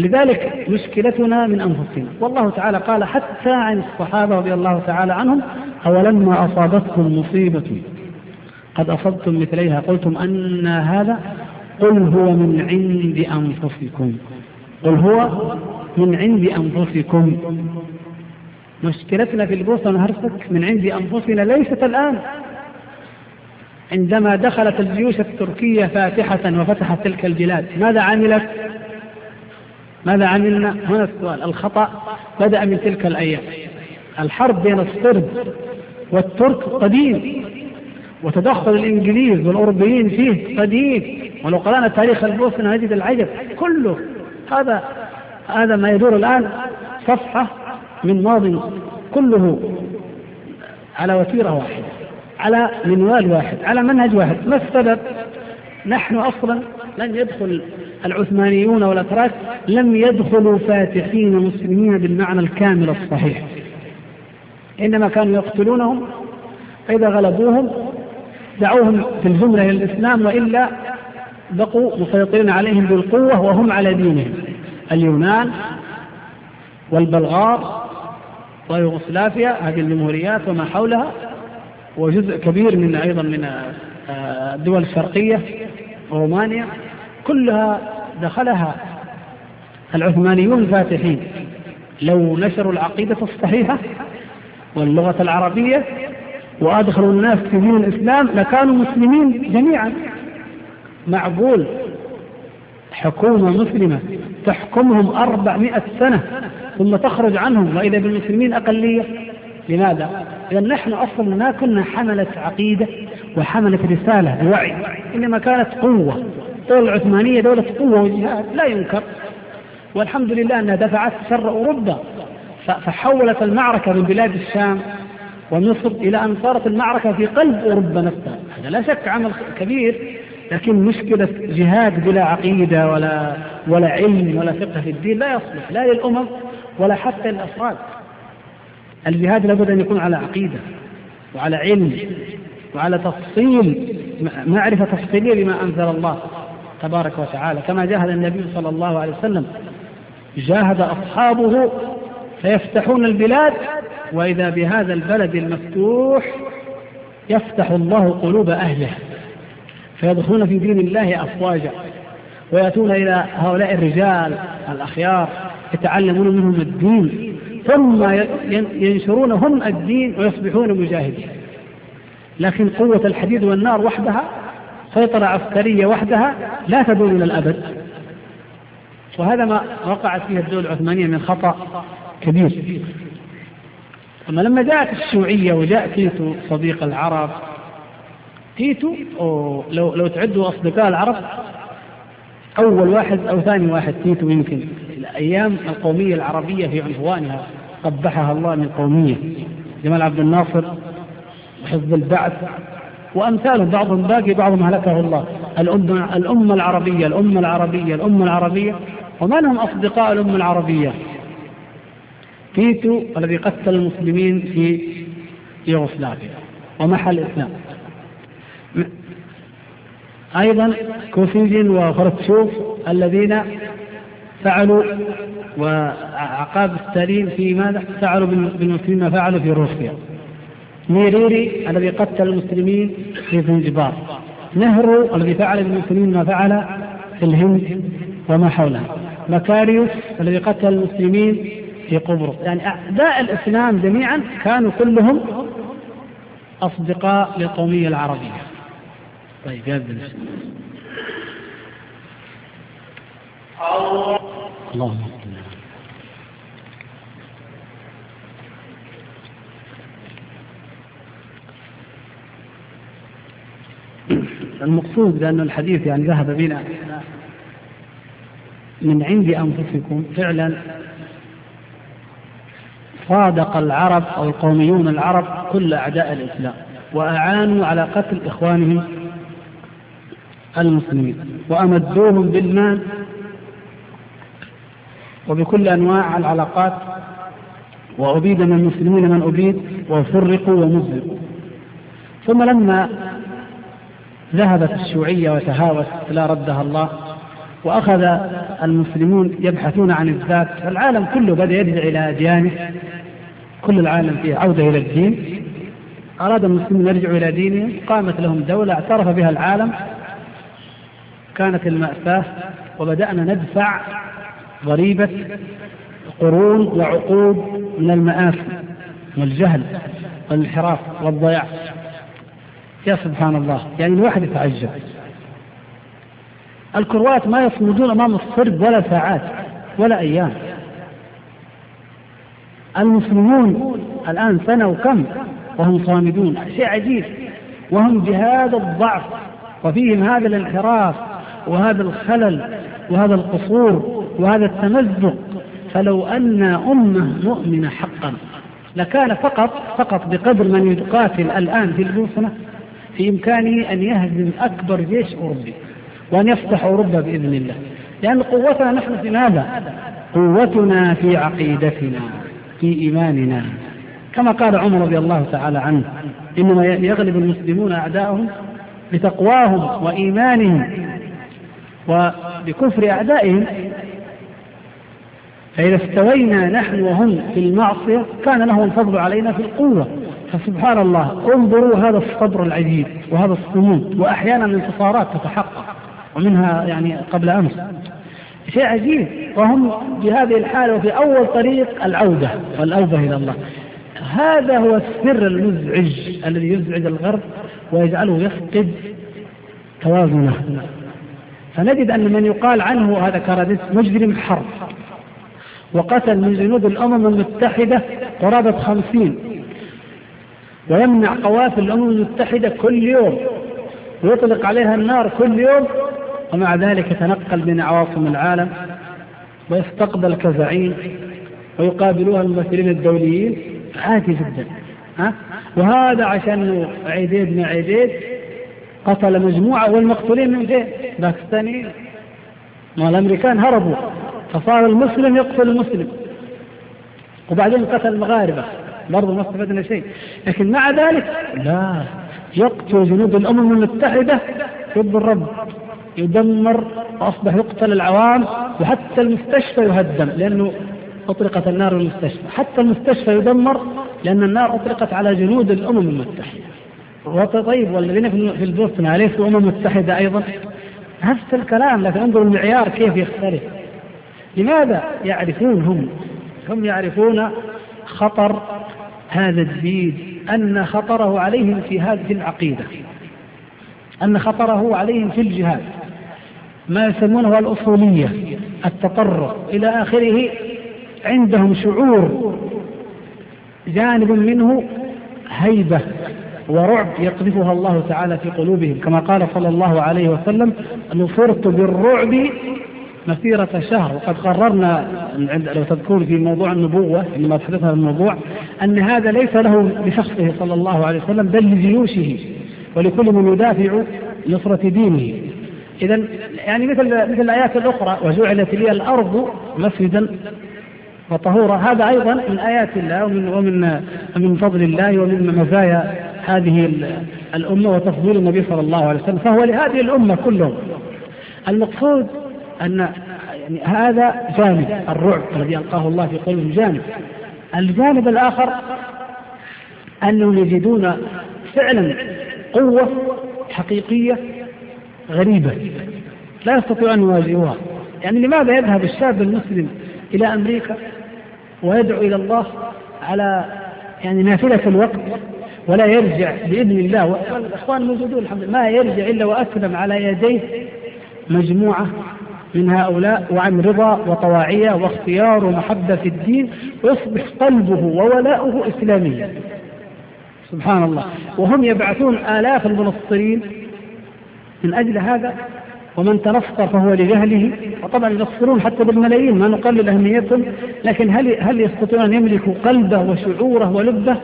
لذلك مشكلتنا من أنفسنا. والله تعالى قال حتى عن الصحابة رضي الله تعالى عنهم أولما أصابتكم مصيبة. قد أصبتم مثليها. قلتم أن هذا قل هو من عند أنفسكم. قل هو من عند أنفسكم. مشكلتنا في البوسنة والهرسك من عند أنفسنا ليست الآن. عندما دخلت الجيوش التركية فاتحة وفتحت تلك البلاد ماذا عملت؟ ماذا عملنا؟ هنا السؤال. الخطأ بدأ من تلك الأيام. الحرب بين الصرب والترك قديم وتدخل الإنجليز والأوروبيين فيه قديم ولو قرأنا تاريخ البوسنة نجد العجب كله. هذا هذا ما يدور الآن. صفحة من ماضي كله على وتيرة واحدة على منوال واحد على منهج واحد. ما السبب؟ نحن أصلا لن يدخل العثمانيون والأتراك لم يدخلوا فاتحين مسلمين بالمعنى الكامل الصحيح. إنما كانوا يقتلونهم فإذا غلبوهم دعوهم في الجملة إلى الإسلام وإلا بقوا مسيطرين عليهم بالقوة وهم على دينهم. اليونان والبلغار ويوغوسلافيا هذه الجمهوريات وما حولها وجزء كبير من أيضا من آه، الدول الشرقية رومانيا كلها دخلها العثمانيون الفاتحين. لو نشروا العقيدة الصحيحة واللغة العربية وأدخلوا الناس في دين الإسلام لكانوا مسلمين جميعا. معقول؟ حكومة مسلمة تحكمهم أربعمائة سنة. ثم تخرج عنهم وإذا بالمسلمين أقلية. لماذا؟ إذا نحن أصلا ما كنا حملة عقيدة وحملة رسالة بوعي إنما كانت قوة. الدولة العثمانية دولة قوة وجهاد لا ينكر. والحمد لله أنها دفعت شر أوروبا. فحولت المعركة من بلاد الشام ومصر إلى أن صارت المعركة في قلب أوروبا نفسها. هذا لا شك عمل كبير لكن مشكلة جهاد بلا عقيدة ولا ولا علم ولا فقه في الدين لا يصلح. لا للأمم ولا حتى للأفراد الجهاد لابد أن يكون على عقيدة وعلى علم وعلى تفصيل معرفة تفصيلية بما أنزل الله تبارك وتعالى. كما جاهد النبي صلى الله عليه وسلم جاهد أصحابه فيفتحون البلاد وإذا بهذا البلد المفتوح يفتح الله قلوب أهله فيدخلون في دين الله أفواجا ويأتون إلى هؤلاء الرجال الأخيار. يتعلمون منهم الدين ثم ينشرون هم الدين ويصبحون مجاهدين. لكن قوة الحديد والنار وحدها سيطرة عسكرية وحدها لا تدوم إلى الأبد. وهذا ما وقعت فيه الدولة العثمانية من خطأ كبير. أما لما جاءت الشيوعية وجاء تيتو صديق العرب تيتو لو لو تعدوا أصدقاء العرب أول واحد أو ثاني واحد تيتو يمكن. أيام القومية العربية في عنفوانها قبحها الله من القومية. جمال عبد الناصر وحزب البعث وأمثالهم بعضهم باقي بعضهم هلكه الله. الأمة, الأمة العربية الأمة العربية الأمة العربية. ومن هم أصدقاء الأمة العربية؟ تيتو الذي قتل المسلمين في يوغوسلافيا ومحى الإسلام أيضا كوسيجين وخروتشوف الذين فعلوا وعقاب ستالين في ماذا؟ فعلوا بالمسلمين ما فعلوا في روسيا. نيريري الذي قتل المسلمين في زنجبار. نهرو الذي فعل بالمسلمين ما فعل في الهند وما حولها مكاريوس الذي قتل المسلمين في قبرص. يعني أعداء الإسلام جميعا كانوا كلهم أصدقاء للقومية العربية. طيب يا اللهم المقصود لأن الحديث يعني ذهب بنا من عند أنفسكم فعلا. صادق العرب أو القوميون العرب كل أعداء الإسلام وأعانوا على قتل إخوانهم المسلمين وأمدوهم بالمال وبكل أنواع العلاقات وأبيد من المسلمين من أبيد وفرقوا ومزقوا ثم لما ذهبت الشيوعية وتهاوت لا ردها الله وأخذ المسلمون يبحثون عن الذات العالم كله بدأ يرجع إلى أديانه كل العالم فيه عودة إلى الدين. أراد المسلمون يرجعوا إلى دينهم قامت لهم دولة اعترف بها العالم كانت المأساة وبدأنا ندفع ضريبة قرون وعقود من المآسي والجهل والانحراف والضياع. يا سبحان الله. يعني الواحد يتعجب. الكروات ما يصمدون أمام الصرب ولا ساعات ولا أيام. المسلمون الآن سنة وكم وهم صامدون. شيء عجيب. وهم بهذا الضعف. وفيهم هذا الانحراف وهذا الخلل وهذا القصور. وهذا التمزق فلو أن أمة مؤمنة حقا لكان فقط فقط بقدر من يقاتل الآن في البوسنه في إمكانه أن يهزم أكبر جيش أوروبي وأن يفتح أوروبا بإذن الله لأن قوتنا نحن في ماذا؟ قوتنا في عقيدتنا في إيماننا كما قال عمر رضي الله تعالى عنه إنما يغلب المسلمون أعداءهم بتقواهم وإيمانهم وبكفر أعدائهم فإذا استوينا نحن وهم في المعصية كان لهم الفضل علينا في القوة. فسبحان الله انظروا هذا الصبر العجيب وهذا الصمود وأحيانا الانتصارات تتحقق ومنها يعني قبل أمس. شيء عجيب وهم بهذه الحالة وفي أول طريق العودة والأوبة إلى الله. هذا هو السر المزعج الذي يزعج الغرب ويجعله يفقد توازنه. فنجد أن من يقال عنه هذا كاراديس مجرم حرب. وقتل من جنود الأمم المتحدة قرابة خمسين. ويمنع قوافل الأمم المتحدة كل يوم. ويطلق عليها النار كل يوم. ومع ذلك يتنقل بين عواصم العالم. ويستقبل كزعيم. ويقابلوها الممثلين الدوليين. عادي جدا. ها؟ وهذا عشان عيديد بن عيديد قتل مجموعة والمقتولين من فين؟ باكستانيين. ما الأمريكان هربوا. فصار المسلم يقتل المسلم. وبعدين قتل المغاربة. برضه ما استفدنا شيء. لكن مع ذلك لا يقتل جنود الأمم المتحدة ضد الرب. يدمر وأصبح يقتل العوام وحتى المستشفى يهدم لأنه أطلقت النار المستشفى. حتى المستشفى يدمر لأن النار أطلقت على جنود الأمم المتحدة. طيب والذين في البوسطن أليسوا أمم متحدة أيضا؟ نفس الكلام لكن انظروا المعيار كيف يختلف. لماذا يعرفون هم هم يعرفون خطر هذا الدين أن خطره عليهم في هذه العقيدة أن خطره عليهم في الجهاد ما يسمونه الأصولية التطرف إلى آخره عندهم شعور جانب منه هيبة ورعب يقذفها الله تعالى في قلوبهم كما قال صلى الله عليه وسلم نصرت بالرعب مسيرة شهر. وقد قررنا لو تذكرون في موضوع النبوة عندما تحدثنا الموضوع أن هذا ليس له لشخصه صلى الله عليه وسلم بل لجيوشه ولكل من يدافع نصرة دينه. إذا يعني مثل مثل الآيات الأخرى وجعلت لي الأرض مسجدا وطهورا. هذا أيضا من آيات الله ومن ومن من فضل الله ومن مزايا هذه الأمة وتفضيل النبي صلى الله عليه وسلم. فهو لهذه الأمة كلهم. المقصود أن يعني هذا جانب الرعب الذي ألقاه الله في قلوبهم جانب. الجانب الآخر أنهم يجدون فعلا قوة حقيقية غريبة لا يستطيع أن يواجهوها. يعني لماذا يذهب الشاب المسلم إلى أمريكا ويدعو إلى الله على يعني نافلة الوقت ولا يرجع بإذن الله؟ والإخوان موجودون الحمد لله ما يرجع إلا وأسلم على يديه مجموعة من هؤلاء وعن رضا وطواعية واختيار ومحبة في الدين ويصبح قلبه وولاؤه إسلاميا. سبحان الله. وهم يبعثون آلاف المنصرين. من أجل هذا ومن تنصر فهو لجهله. وطبعا ينصرون حتى بالملايين ما نقلل أهميتهم. لكن هل هل يستطيعون أن يملكوا قلبه وشعوره ولبه؟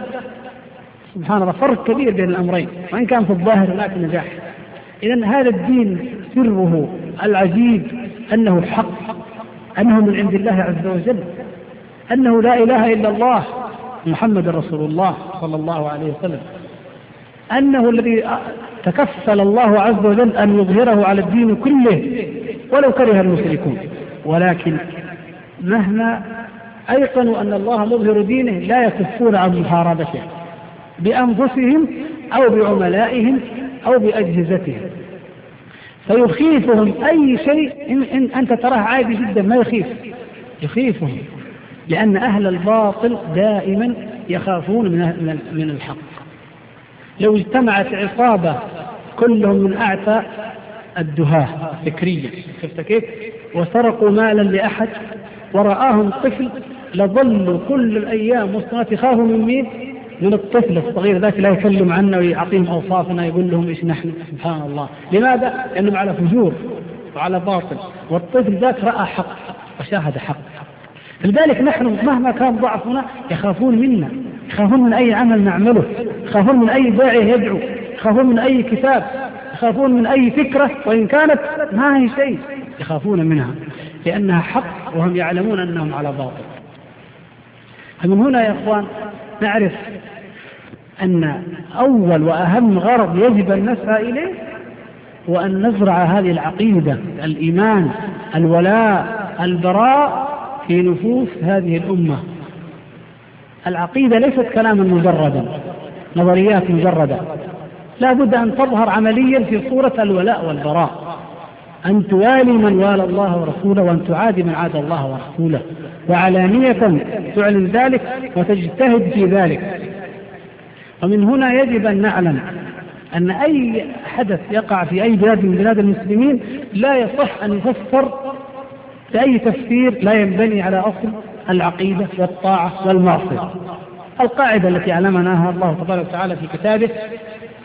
سبحان الله. فرق كبير بين الأمرين. وإن كان في الظاهر هناك نجاح. إذا هذا الدين سره العجيب. أنه حق أنه من عند الله عز وجل أنه لا إله إلا الله محمد رسول الله صلى الله عليه وسلم أنه الذي تكفل الله عز وجل أن يظهره على الدين كله ولو كره المشركون. ولكن مهما أيقنوا أن الله مظهر دينه لا يكفون عن محاربته بأنفسهم أو بعملائهم أو بأجهزتهم. فيخيفهم أي شيء إن, إن أنت تراه عادي جدا ما يخيف يخيفهم لأن أهل الباطل دائما يخافون من من الحق لو اجتمعت عصابة كلهم من أعتى الدهاة فكريا شفت كيف؟ وسرقوا مالا لأحد ورآهم طفل لظلوا كل الأيام والسنوات يخافوا من مين؟ من الطفل الصغير ذاك لا يكلم عنا ويعطيهم أوصافنا يقول لهم إيش نحن؟ سبحان الله لماذا؟ لانهم على فجور وعلى باطل. والطفل ذاك رأى حق وشاهد حق. لذلك نحن مهما كان ضعفنا يخافون منا يخافون من أي عمل نعمله يخافون من أي داعيه يدعو يخافون من أي كتاب يخافون من أي فكرة وإن كانت ما هي شيء يخافون منها لأنها حق وهم يعلمون أنهم على باطل. فمن هنا يا إخوان نعرف أن أول وأهم غرض يجب أن نسعى إليه هو أن نزرع هذه العقيدة الإيمان الولاء البراء في نفوس هذه الأمة. العقيدة ليست كلاما مجردا نظريات مجردة. لا بد أن تظهر عمليا في صورة الولاء والبراء. أن توالي من والى الله ورسوله وأن تعادي من عاد الله ورسوله. وعلانية تعلن ذلك وتجتهد في ذلك. ومن هنا يجب أن نعلم أن أي حدث يقع في أي بلاد من بلاد المسلمين لا يصح أن يفسر بأي تفسير لا ينبني على أصل العقيدة والطاعة والمعصية. القاعدة التي علمناها الله تبارك وتعالى في كتابه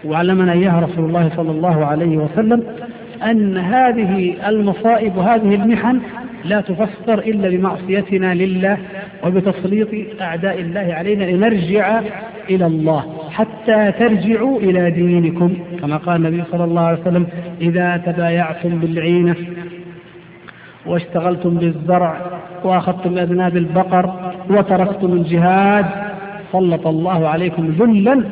وعلمنا إياها رسول الله صلى الله عليه وسلم أن هذه المصائب وهذه المحن لا تفسر إلا بمعصيتنا لله وبتسليط أعداء الله علينا لنرجع إلى الله حتى ترجعوا إلى دينكم. كما قال النبي صلى الله عليه وسلم إذا تبايعتم بالعينة واشتغلتم بالزرع وأخذتم باذناب البقر وتركتم الجهاد سلط الله عليكم ذلا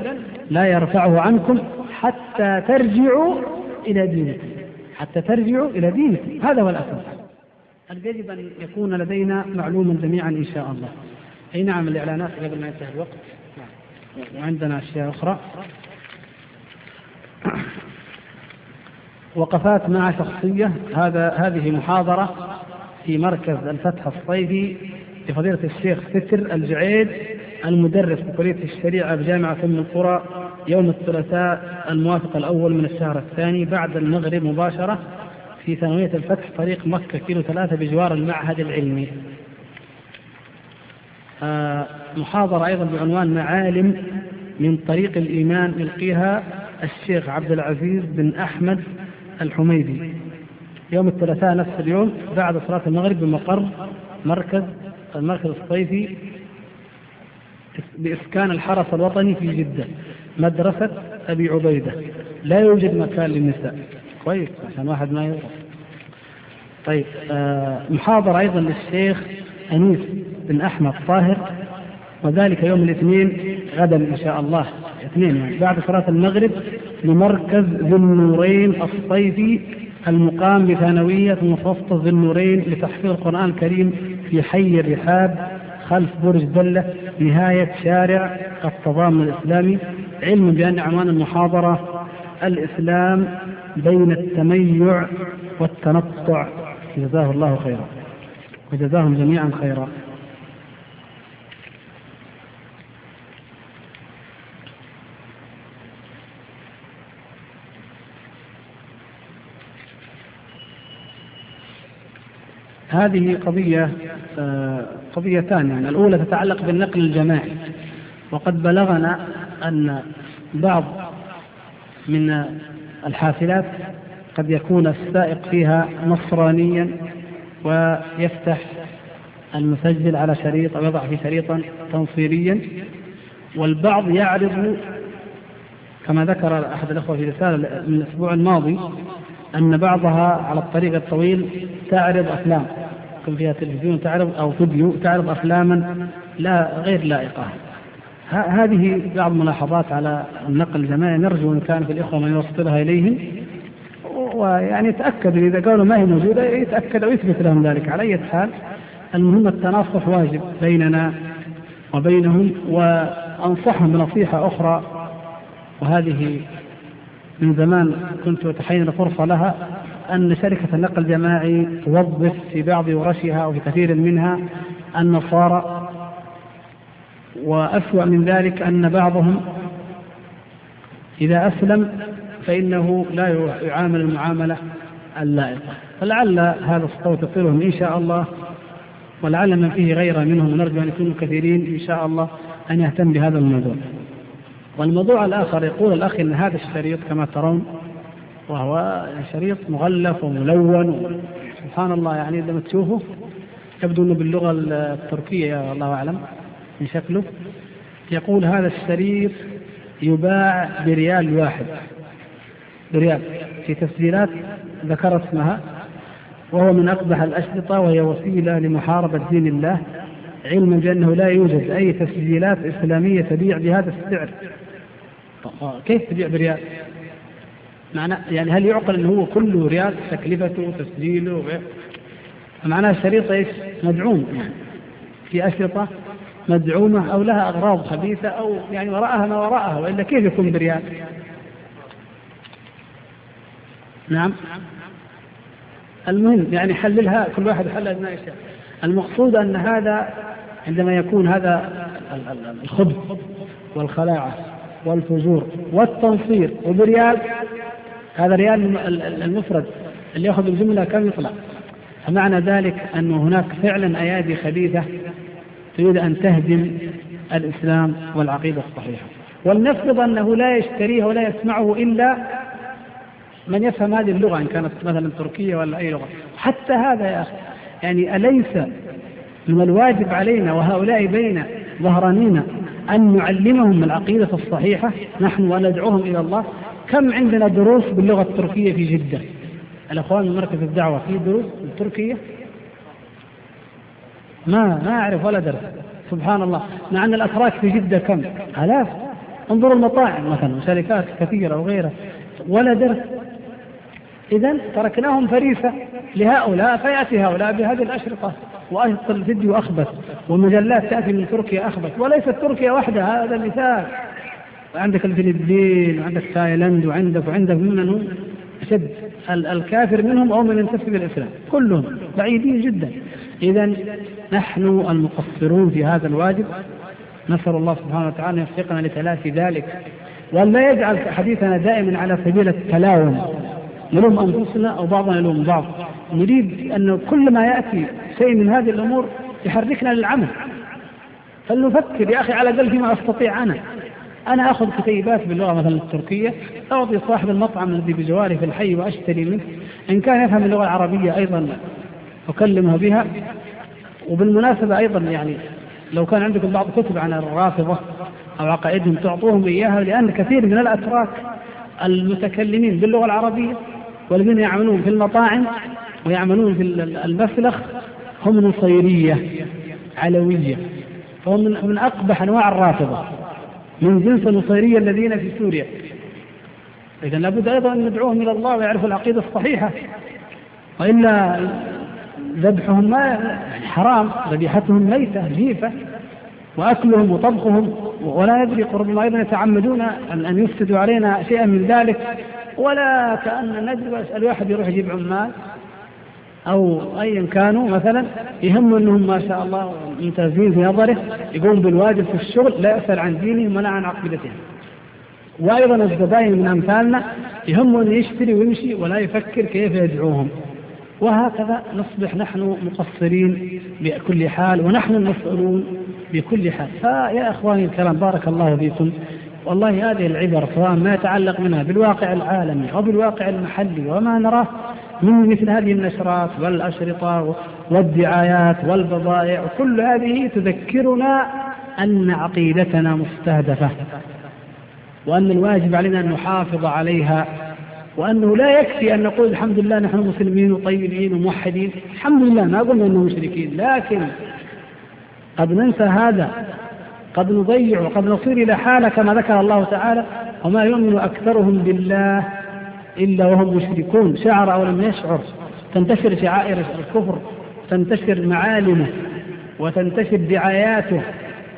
لا يرفعه عنكم حتى ترجعوا إلى دينكم. حتى ترجعوا إلى دينكم. هذا هو الاساس يجب أن يكون لدينا معلوما جميعا إن شاء الله. أي نعم الإعلانات قبل ما ينتهي الوقت. وعندنا أشياء أخرى. وقفات مع شخصية. هذا هذه محاضرة في مركز الفتح الصيفي لفضيلة الشيخ ستر الجعيد المدرس بكلية الشريعة بجامعة أم القرى يوم الثلاثاء الموافق الأول من الشهر الثاني بعد المغرب مباشرة. في ثانوية الفتح طريق مكة كيلو ثلاثة بجوار المعهد العلمي. آه محاضرة أيضا بعنوان معالم من طريق الإيمان يلقيها الشيخ عبد العزيز بن أحمد الحميدي. يوم الثلاثاء نفس اليوم بعد صلاة المغرب بمقر مركز المركز الصيفي بإسكان الحرس الوطني في جدة مدرسة أبي عبيدة. لا يوجد مكان للنساء. كويس عشان واحد ما يعرف طيب آه محاضرة أيضا للشيخ أنيس بن أحمد طاهر وذلك يوم الاثنين غدا إن شاء الله. اثنين يعني. بعد صلاة المغرب لمركز ذو النورين الصيفي المقام بثانوية متوسطة ذو النورين لتحفيظ القرآن الكريم في حي الرحاب خلف برج دلة نهاية شارع التضامن الإسلامي. علم بأن عنوان المحاضرة الإسلام بين التميع والتنطع. جزاه الله خيرا. وجزاهم جميعا خيرا. هذه قضية آه، قضيتان يعني. الأولى تتعلق بالنقل الجماعي. وقد بلغنا أن بعض من الحافلات قد يكون السائق فيها نصرانيا ويفتح المسجل على شريط أو يضع في شريطا تنصيريا. والبعض يعرض كما ذكر أحد الأخوة في رسالة من الأسبوع الماضي أن بعضها على الطريق الطويل تعرض أفلام. يكون فيها تلفزيون تعرض أو فيديو تعرض أفلاما لا غير لائقة. هذه بعض الملاحظات على النقل الجماعي. نرجو إن كان في الإخوة من يوصلها إليهم. ويعني يتأكد إذا قالوا ما هي موجودة يتأكد أو يثبت لهم ذلك. على أي حال المهم التناصح واجب بيننا وبينهم وأنصحهم بنصيحة أخرى. وهذه من زمان كنت أتحين فرصة لها أن شركة النقل الجماعي توظف في بعض ورشها وفي كثير منها النصارى. وأسوأ من ذلك أن بعضهم إذا أسلم فإنه لا يعامل المعاملة اللائقة. فلعل هذا الصوت يصلهم إن شاء الله ولعل من فيه غيره منهم ونرجو أن يكونوا كثيرين إن شاء الله أن يهتم بهذا الموضوع. والموضوع الآخر يقول الأخ أن هذا الشريط كما ترون وهو شريط مغلف وملون. سبحان الله يعني لما تشوفه يبدو أنه باللغة التركية الله أعلم. من شكله يقول هذا الشريط يباع بريال واحد. بريال. في تسجيلات ذكر اسمها وهو من أقبح الأشرطة وهي وسيلة لمحاربة دين الله علما بأنه لا يوجد أي تسجيلات إسلامية تبيع بهذا السعر. كيف تبيع بريال؟ معنى يعني هل يعقل أنه هو كله ريال تكلفته وتسجيله معناه الشريط إيش؟ مدعوم. يعني في أشرطة مدعومة أو لها أغراض خبيثة أو يعني وراءها ما وراءها وإلا كيف يكون بريال؟ نعم. المهم يعني حللها كل واحد حلل ما يشاء. المقصود أن هذا عندما يكون هذا الخبث والخلاعة والفجور والتنصير وبريال هذا ريال المفرد اللي يأخذ الجملة كم يطلع؟ فمعنى ذلك أن هناك فعلا أيادي خبيثة تريد أن تهدم الإسلام والعقيدة الصحيحة. ولنفرض أنه لا يشتريه ولا يسمعه إلا من يفهم هذه اللغة إن كانت مثلا تركية ولا أي لغة. حتى هذا يا أخي يعني أليس من الواجب علينا وهؤلاء بين ظهرانينا أن نعلمهم العقيدة الصحيحة؟ نحن وندعوهم إلى الله. كم عندنا دروس باللغة التركية في جدة؟ الأخوان من مركز الدعوة في دروس بالتركية؟ ما ما أعرف ولا درس. سبحان الله مع أن الأتراك في جدة كم؟ آلاف. انظروا المطاعم مثلا وشركات كثيرة وغيرها. ولا درس. إذا تركناهم فريسة لهؤلاء فيأتي هؤلاء بهذه الأشرطة. وأيضا الفيديو أخبث والمجلات تأتي من تركيا أخبث. وليست تركيا وحدها هذا مثال عندك الفلبين وعندك تايلاند وعندك وعندك ممن هم؟ أشد. الكافر منهم أو من ينتسب الإسلام. كلهم. بعيدين جدا. إذا نحن المقصرون في هذا الواجب. نسأل الله سبحانه وتعالى أن يوفقنا لتلافي ذلك. وأن لا يجعل حديثنا دائما على سبيل التلاوم. نلوم أنفسنا أو بعضنا يلوم بعض. نريد أن كل ما يأتي شيء من هذه الأمور يحركنا للعمل. فلنفكر يا أخي على الأقل فيما أستطيع أنا. أنا أخذ كتيبات باللغة مثلا التركية. أعطي صاحب المطعم الذي بجواري في الحي وأشتري منه. إن كان يفهم اللغة العربية أيضا أكلمه بها. وبالمناسبة أيضا يعني لو كان عندكم بعض كتب عن الرافضة أو عقائدهم تعطوهم إياها لأن كثير من الأتراك المتكلمين باللغة العربية والذين يعملون في المطاعم ويعملون في المسلخ هم نصيرية علوية. فهم من أقبح أنواع الرافضة. من جنس النصيرية الذين في سوريا. إذا لابد أيضا أن ندعوهم إلى الله ويعرفوا العقيدة الصحيحة. وإلا ذبحهم ما حرام ذبيحتهم ميتة جيفة وأكلهم وطبخهم ولا ندري ربما أيضا يتعمدون أن يفسدوا علينا شيئا من ذلك. ولا كأن ندري الواحد يروح يجيب عمال أو أيا كانوا مثلا يهم أنهم ما شاء الله ممتازين في نظره يقوم بالواجب في الشغل لا يسأل عن دينهم ولا عن عقيدتهم. وأيضا الزبائن من أمثالنا يهمه أن يشتري ويمشي ولا يفكر كيف يدعوهم. وهكذا نصبح نحن مقصرين بكل حال ونحن المسؤولون بكل حال. فيا إخواني الكرام بارك الله فيكم. والله هذه العبر سواء ما يتعلق منها بالواقع العالمي أو بالواقع المحلي وما نراه من مثل هذه النشرات والأشرطة والدعايات والبضائع كل هذه تذكرنا أن عقيدتنا مستهدفة وأن الواجب علينا أن نحافظ عليها وأنه لا يكفي أن نقول الحمد لله نحن مسلمين وطيبين وموحدين. الحمد لله ما قلنا أنهم مشركين لكن قد ننسى هذا قد نضيع وقد نصير إلى حالة كما ذكر الله تعالى وما يؤمن أكثرهم بالله إلا وهم مشركون. شعر أو لم يشعر تنتشر شعائر الكفر تنتشر معالمه وتنتشر دعاياته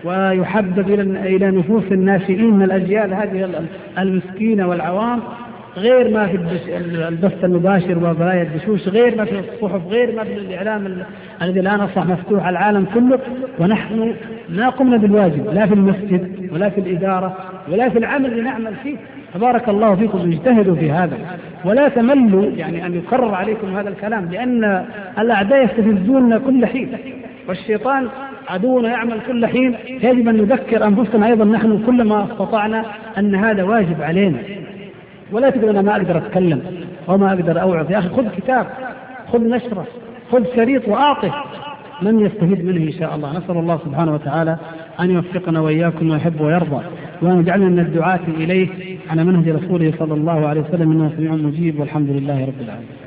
ويحبب إلى نفوس الناشئين من الأجيال هذه المسكينة والعوام. غير ما في البث المباشر وبرايا الدشوش غير ما في الصحف غير ما في الإعلام الذي الآن أصبح مفتوح على العالم كله. ونحن ما قمنا بالواجب لا في المسجد ولا في الإدارة ولا في العمل اللي نعمل فيه. تبارك الله فيكم اجتهدوا في هذا. ولا تملوا يعني أن يكرر عليكم هذا الكلام لأن الأعداء يستفزوننا كل حين. والشيطان عدونا يعمل كل حين. يجب أن نذكر أنفسنا أيضا نحن كلما استطعنا أن هذا واجب علينا. ولا تقول أنا ما أقدر أتكلم وما أقدر أوعظ. يا أخي خذ كتاب خذ نشرة خذ شريط وأعطه. من يستفيد منه إن شاء الله. نسأل الله سبحانه وتعالى أن يوفقنا وإياكم ويحب ويرضى وأن يجعلنا من الدعاة إليه. على منهج رسوله صلى الله عليه وسلم إنه سميع مجيب والحمد لله رب العالمين.